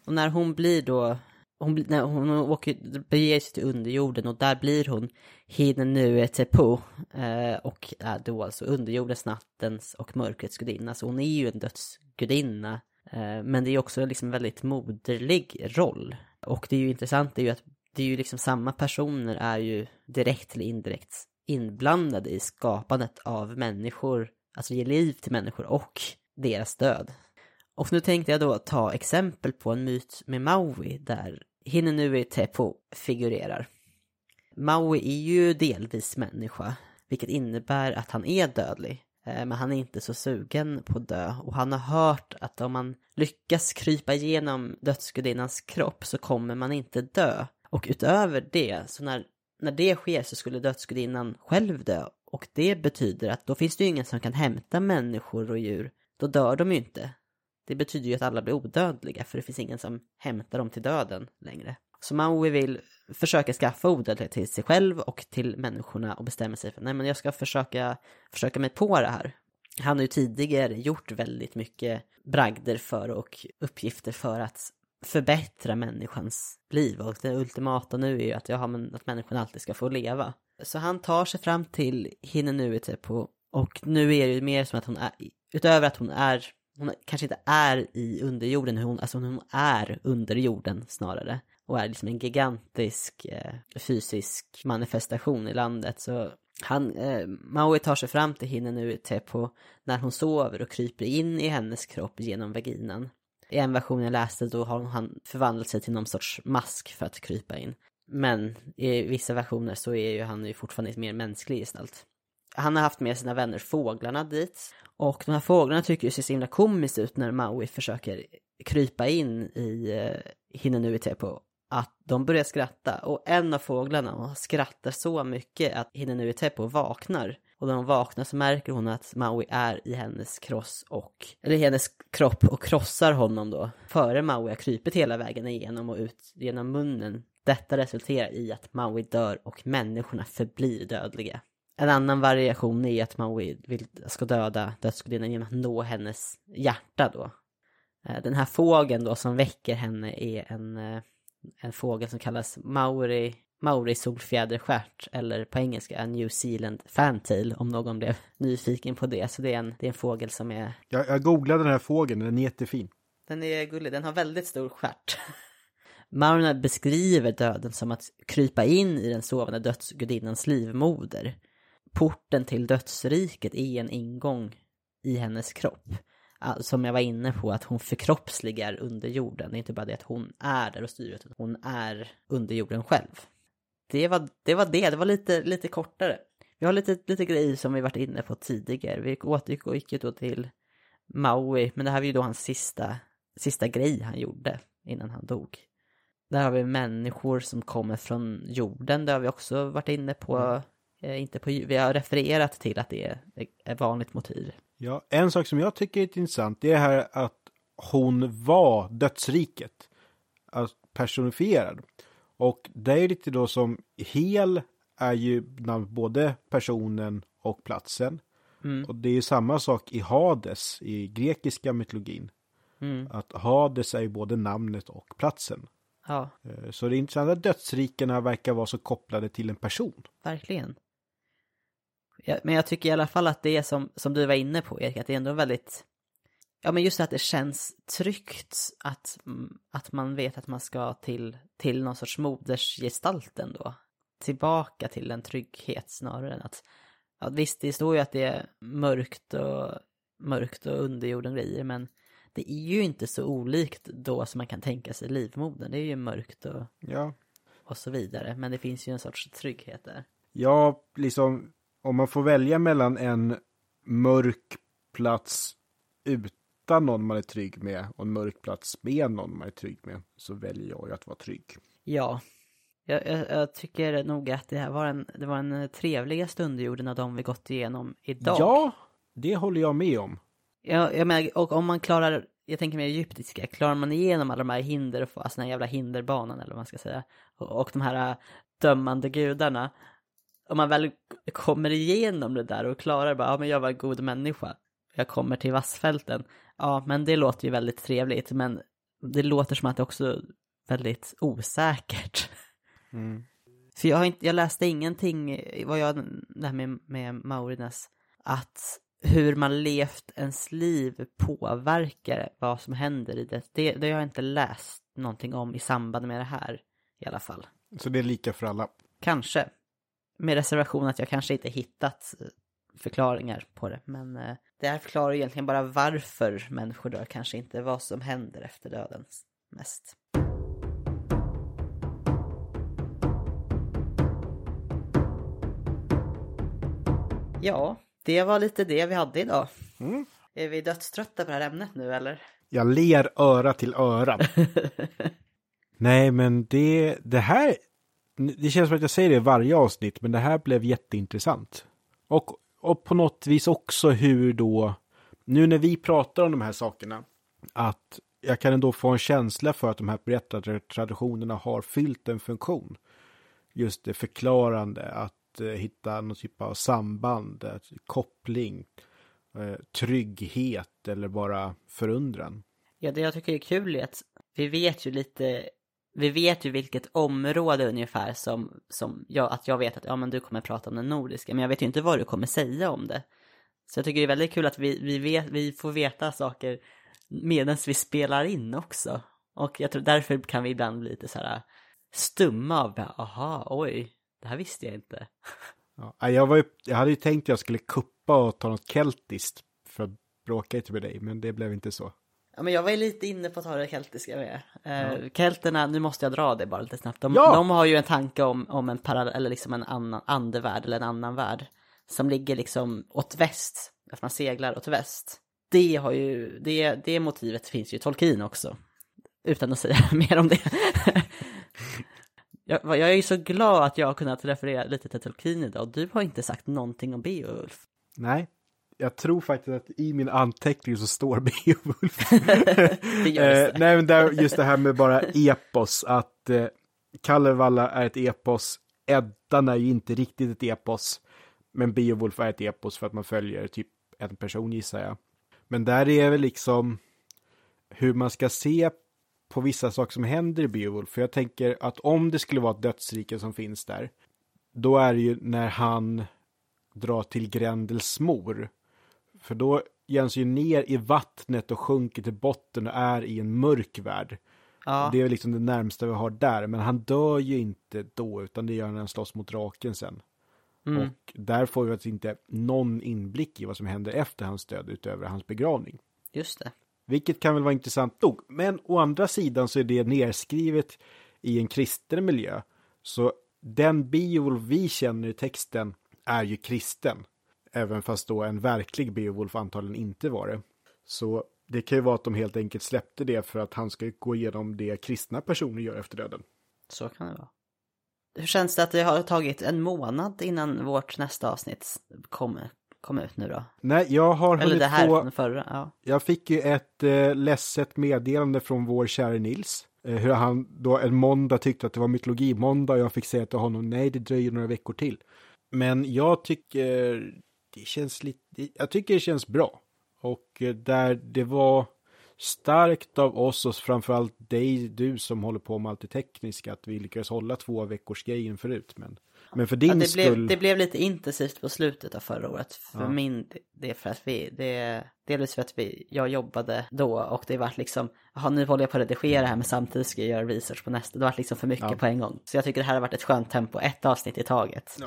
Och när hon blir då, hon, när hon åker, beger sig till underjorden och där blir hon Hinenue Tepo eh, och är då alltså underjordens, nattens och mörkrets gudinna. Så hon är ju en dödsgudinna. Eh, men det är också liksom en väldigt moderlig roll. Och det är ju intressant, det är ju att det är ju liksom samma personer är ju direkt eller indirekt inblandade i skapandet av människor, alltså ge liv till människor och deras död. Och nu tänkte jag då ta exempel på en myt med Maui där Hinenui Tepo figurerar. Maui är ju delvis människa, vilket innebär att han är dödlig. Eh, men han är inte så sugen på att dö och han har hört att om man lyckas krypa igenom dödsgudinnans kropp så kommer man inte dö. Och utöver det, så när, när det sker så skulle dödsgudinnan själv dö. Och det betyder att då finns det ju ingen som kan hämta människor och djur. Då dör de ju inte. Det betyder ju att alla blir odödliga för det finns ingen som hämtar dem till döden längre. Så Maui vill försöka skaffa odödlighet till sig själv och till människorna och bestämmer sig för nej men jag ska försöka, försöka mig på det här. han har ju tidigare gjort väldigt mycket bragder för och uppgifter för att förbättra människans liv och det ultimata nu är ju att, ja, men att människan alltid ska få leva. Så han tar sig fram till Hinenuitepo och nu är det ju mer som att hon är, utöver att hon är, hon kanske inte är i underjorden, hon, alltså hon är under jorden snarare och är liksom en gigantisk eh, fysisk manifestation i landet så han, eh, Maui tar sig fram till Hinenuitepo när hon sover och kryper in i hennes kropp genom vaginan. I en version jag läste då har han förvandlat sig till någon sorts mask för att krypa in. Men i vissa versioner så är ju han ju fortfarande mer mänsklig gestalt. Han har haft med sina vänner fåglarna dit. Och de här fåglarna tycker ju ser så himla komiskt ut när Maui försöker krypa in i eh, Hinenuitepo. Att de börjar skratta och en av fåglarna skrattar så mycket att Hinenuitepo vaknar. Och när hon vaknar så märker hon att Maui är i hennes kross och, eller i hennes kropp och krossar honom då. Före Maui har krypit hela vägen igenom och ut genom munnen. Detta resulterar i att Maui dör och människorna förblir dödliga. En annan variation är att Maui vill, ska döda dödsgudinnan genom att nå hennes hjärta då. Eh, den här fågeln då som väcker henne är en, eh, en fågel som kallas Mauri Mauri solfjäderstjärt eller på engelska en New Zealand fantail om någon blev nyfiken på det. Så det är en, det är en fågel som är... Jag, jag googlade den här fågeln, den är jättefin. Den är gullig, den har väldigt stor stjärt. Maurina beskriver döden som att krypa in i den sovande dödsgudinnans livmoder. Porten till dödsriket är en ingång i hennes kropp. Som jag var inne på, att hon förkroppsligar under jorden. Det är inte bara det att hon är där och styr, utan hon är under jorden själv det var det, var det. det var lite, lite kortare. Vi har lite, lite grejer som vi varit inne på tidigare. Vi återgick ju då till Maui, men det här var ju då hans sista, sista grej han gjorde innan han dog. Där har vi människor som kommer från jorden, det har vi också varit inne på. Mm. Eh, inte på vi har refererat till att det är ett vanligt motiv. Ja, en sak som jag tycker är intressant, det är här att hon var dödsriket. Alltså personifierad. Och det är lite då som hel är ju både personen och platsen. Mm. Och det är ju samma sak i Hades i grekiska mytologin. Mm. Att Hades är ju både namnet och platsen. Ja. Eh, så det är intressant att dödsrikena verkar vara så kopplade till en person. Verkligen. Ja, men jag tycker i alla fall att det är som, som du var inne på Erik, att det är ändå väldigt Ja men just att det känns tryggt att, mm, att man vet att man ska till, till någon sorts modersgestalt ändå. Tillbaka till en trygghet snarare än att, ja, visst det står ju att det är mörkt och mörkt och underjorden grejer men det är ju inte så olikt då som man kan tänka sig livmodern. Det är ju mörkt och, ja. och så vidare. Men det finns ju en sorts trygghet där. Ja, liksom om man får välja mellan en mörk plats ut hitta någon man är trygg med och en mörk plats med någon man är trygg med så väljer jag ju att vara trygg. Ja, jag, jag, jag, tycker nog att det här var en, det var en trevligaste underjorden av de vi gått igenom idag. Ja, det håller jag med om. Ja, jag menar, och om man klarar, jag tänker mer egyptiska, klarar man igenom alla de här hinder, alltså den här jävla hinderbanan eller vad man ska säga, och, och de här äh, dömande gudarna, om man väl kommer igenom det där och klarar bara, ja men jag var en god människa, jag kommer till vassfälten, Ja, men det låter ju väldigt trevligt, men det låter som att det också är väldigt osäkert. Mm. För jag, har inte, jag läste ingenting, vad jag, det här med, med Maurines, att hur man levt ens liv påverkar vad som händer i det. det. Det har jag inte läst någonting om i samband med det här i alla fall. Så det är lika för alla? Kanske. Med reservation att jag kanske inte hittat förklaringar på det. Men eh, det här förklarar egentligen bara varför människor dör, kanske inte vad som händer efter döden mest. Ja, det var lite det vi hade idag. Mm. Är vi dödströtta på det här ämnet nu eller? Jag ler öra till öra. Nej, men det, det här, det känns som att jag säger det i varje avsnitt, men det här blev jätteintressant. Och och på något vis också hur då, nu när vi pratar om de här sakerna, att jag kan ändå få en känsla för att de här berättartraditionerna har fyllt en funktion. Just det förklarande, att eh, hitta någon typ av samband, eh, koppling. Eh, trygghet eller bara förundran. Ja, det jag tycker är kul är att vi vet ju lite, vi vet ju vilket område ungefär som, som jag, att jag vet att ja men du kommer prata om den nordiska, men jag vet ju inte vad du kommer säga om det. Så jag tycker det är väldigt kul att vi, vi, vet, vi får veta saker medan vi spelar in också. Och jag tror därför kan vi ibland bli lite så här stumma av, aha, oj, det här visste jag inte. Ja, jag, var ju, jag hade ju tänkt att jag skulle kuppa och ta något keltiskt för att bråka lite med dig, men det blev inte så. Ja, men jag var ju lite inne på att ta det keltiska med. Eh, Kelterna, nu måste jag dra det bara lite snabbt. De, Ja! de har ju en tanke om, om en parallell, eller liksom en annan andevärld eller en annan värld. Som ligger liksom åt väst, att man seglar åt väst. Det har ju, det, det motivet finns ju i Tolkien också. Utan att säga mer om det. jag, jag är ju så glad att jag har kunnat referera lite till Tolkien idag. Du har inte sagt någonting om Beowulf. Nej, jag tror faktiskt att i min anteckning så står Beowulf. Det eh, nej, men där, just det här med bara epos, att eh, Kalevala är ett epos, Eddan är ju inte riktigt ett epos, men Beowulf är ett epos för att man följer typ en person gissar jag. Men där är väl liksom hur man ska se på vissa saker som händer i Beowulf. För jag tänker att om det skulle vara ett dödsrike som finns där, då är det ju när han drar till Grendels mor. För då sig ju ner i vattnet och sjunker till botten och är i en mörk värld. Ja. Det är liksom det närmsta vi har där, men han dör ju inte då, utan det gör han när han slåss mot draken sen. Mm. Och där får vi alltså inte någon inblick i vad som händer efter hans död utöver hans begravning. Just det. Vilket kan väl vara intressant nog. Men å andra sidan så är det nerskrivet i en kristen miljö. Så den Beowulf vi känner i texten är ju kristen. Även fast då en verklig Beowulf antagligen inte var det. Så det kan ju vara att de helt enkelt släppte det för att han ska gå igenom det kristna personer gör efter döden. Så kan det vara. Hur känns det att det har tagit en månad innan vårt nästa avsnitt kom, kom ut nu då? Nej, jag har Eller det här från förra, ja. Jag fick ju ett eh, ledset meddelande från vår kära Nils. Eh, hur han då en måndag tyckte att det var mytologimåndag och jag fick säga till honom nej, det dröjer några veckor till. Men jag tycker det känns lite, jag tycker det känns bra. Och eh, där det var starkt av oss och framförallt dig, du som håller på med allt det tekniska, att vi lyckades hålla två veckors grejen förut. Men, men för din ja det, skull. blev, det blev lite intensivt på slutet av förra året. För min det är för att vi, det, delvis för att vi, jag jobbade då och det vart liksom, jaha nu håller jag på att redigera här men samtidigt ska jag göra research på nästa. Det vart liksom för mycket på en gång. Så jag tycker det här har varit ett skönt tempo, ett avsnitt i taget.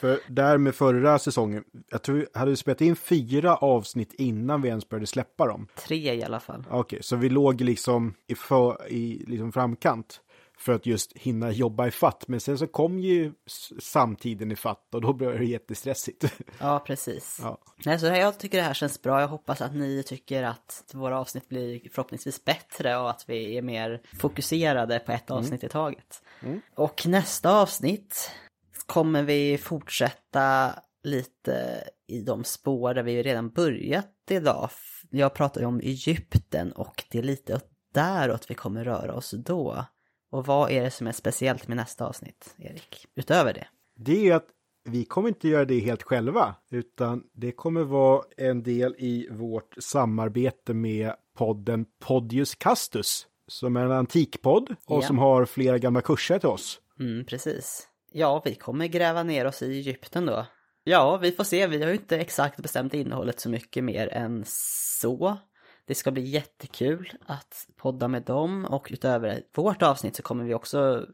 För där med förra säsongen, jag tror hade vi spelat in fyra avsnitt innan vi ens började släppa dem. Tre i alla fall. Okej, så vi låg liksom i, för, i liksom framkant för att just hinna jobba i fatt. Men sen så kom ju samtiden i fatt och då blev det jättestressigt. Ja, precis. Ja. Nej, så jag tycker det här känns bra. Jag hoppas att ni tycker att våra avsnitt blir förhoppningsvis bättre och att vi är mer fokuserade på ett avsnitt i taget. Och nästa avsnitt kommer vi fortsätta lite i de spår där vi redan börjat idag. Jag pratar ju om Egypten och det är lite åt däråt vi kommer röra oss då. Och vad är det som är speciellt med nästa avsnitt, Erik? Utöver det. Det är ju att vi kommer inte göra det helt själva, utan det kommer vara en del i vårt samarbete med podden Podius Castus, som är en antikpodd och Ja. som har flera gamla kurser till oss. Mm, precis. Ja, vi kommer gräva ner oss i Egypten då. Ja, vi får se. Vi har ju inte exakt bestämt innehållet så mycket mer än så. Det ska bli jättekul att podda med dem och utöver vårt avsnitt så kommer vi också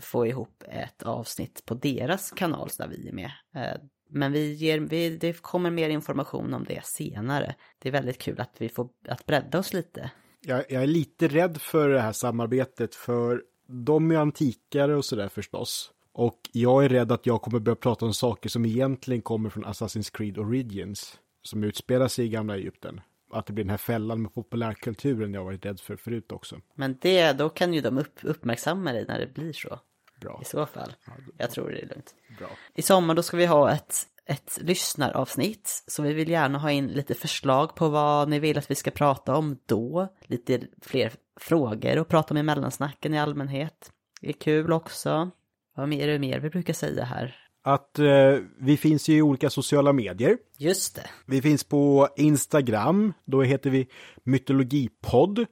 få ihop ett avsnitt på deras kanal där vi är med. Eh, men vi ger, vi, det kommer mer information om det senare. Det är väldigt kul att vi får att bredda oss lite. Jag, jag är lite rädd för det här samarbetet för de är antikare och sådär förstås. Och jag är rädd att jag kommer börja prata om saker som egentligen kommer från Assassin's Creed Origins. Som utspelar sig i gamla Egypten. Att det blir den här fällan med populärkulturen jag varit rädd för förut också. Men det, då kan ju de upp, uppmärksamma dig när det blir så. Bra. I så fall. Jag tror det är lugnt. Bra. I sommar då ska vi ha ett, ett lyssnaravsnitt. Så vi vill gärna ha in lite förslag på vad ni vill att vi ska prata om då. Lite fler frågor och prata om i mellansnacken i allmänhet. Det är kul också. Vad mer är det mer vi brukar säga här? Att eh, vi finns ju i olika sociala medier. Just det. Vi finns på Instagram, då heter vi Mytologipodd.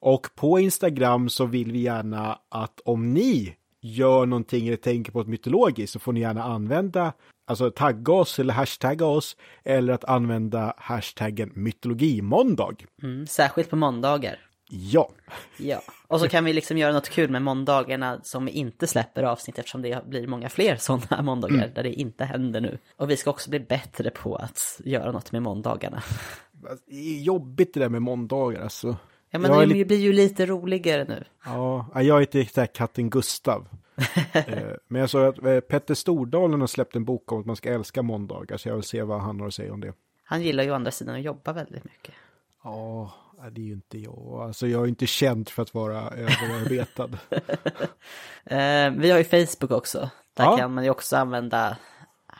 Och på Instagram så vill vi gärna att om ni gör någonting eller tänker på ett mytologiskt så får ni gärna använda, alltså tagga oss eller hashtagga oss eller att använda hashtaggen mytologimåndag. Mm, särskilt på måndagar. Ja, Ja, och så kan vi liksom göra något kul med måndagarna som vi inte släpper avsnitt eftersom det blir många fler sådana måndagar där det inte händer nu. Och vi ska också bli bättre på att göra något med måndagarna. det är jobbigt det där med måndagar alltså. Ja, men Jag det li- blir ju lite roligare nu. Ja, jag är inte riktigt katten Gustav. Eh, Men jag såg att eh, Petter Stordalen har släppt en bok om att man ska älska måndagar, så jag vill se vad han har att säga om det. Han gillar ju å andra sidan att jobba väldigt mycket. Ja, det är ju inte jag. Alltså jag är inte känd för att vara överarbetad. Eh, vi har ju Facebook också. Där Ja. kan man ju också använda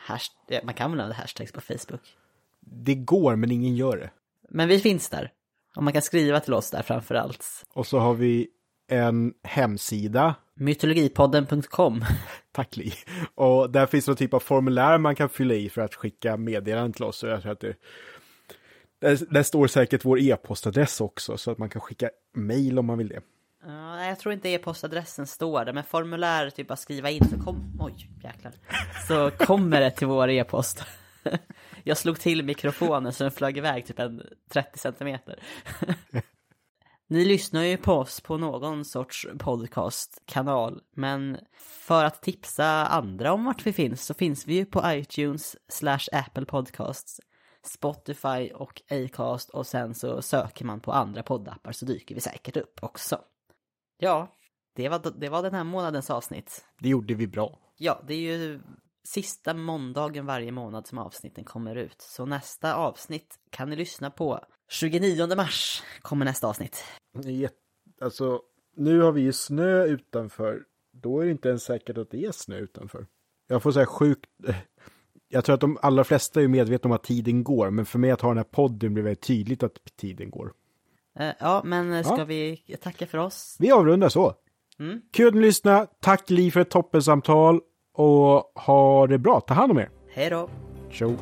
hash- ja, man kan använda hashtags på Facebook. det går, men ingen gör det. Men vi finns där. Och man kan skriva till oss där framför allt. Och så har vi en hemsida, Mytologipodden.com. tack Li. Och där finns någon typ av formulär man kan fylla i för att skicka meddelanden till oss. Och jag tror att det, där, där står säkert vår e-postadress också, så att man kan skicka mail om man vill det. Ja, jag tror inte e-postadressen står där, men formuläret typ bara skriva in så kom... Oj, jäklar. Så kommer det till vår e-post. Jag slog till mikrofonen så den flög iväg typ en 30 centimeter. Ni lyssnar ju på oss på någon sorts podcastkanal, men för att tipsa andra om vart vi finns så finns vi ju på iTunes slash Apple Podcasts, Spotify och Acast och sen så söker man på andra poddappar så dyker vi säkert upp också. Ja, det var, det var den här månadens avsnitt. Det gjorde vi bra. Ja, det är ju sista måndagen varje månad som avsnitten kommer ut. Så nästa avsnitt kan ni lyssna på. 29 mars kommer nästa avsnitt. Alltså, nu har vi ju snö utanför. Då är det inte ens säkert att det är snö utanför. Jag får säga sjukt... Jag tror att de allra flesta är medvetna om att tiden går, men för mig att ha den här podden blir väldigt tydligt att tiden går. Eh, Ja, men eh, ska Ja. vi tacka för oss? Vi avrundar så. Mm. Kul att ni lyssnade. Tack Li för ett toppensamtal och ha det bra. Ta hand om er. Hej då! Ciao.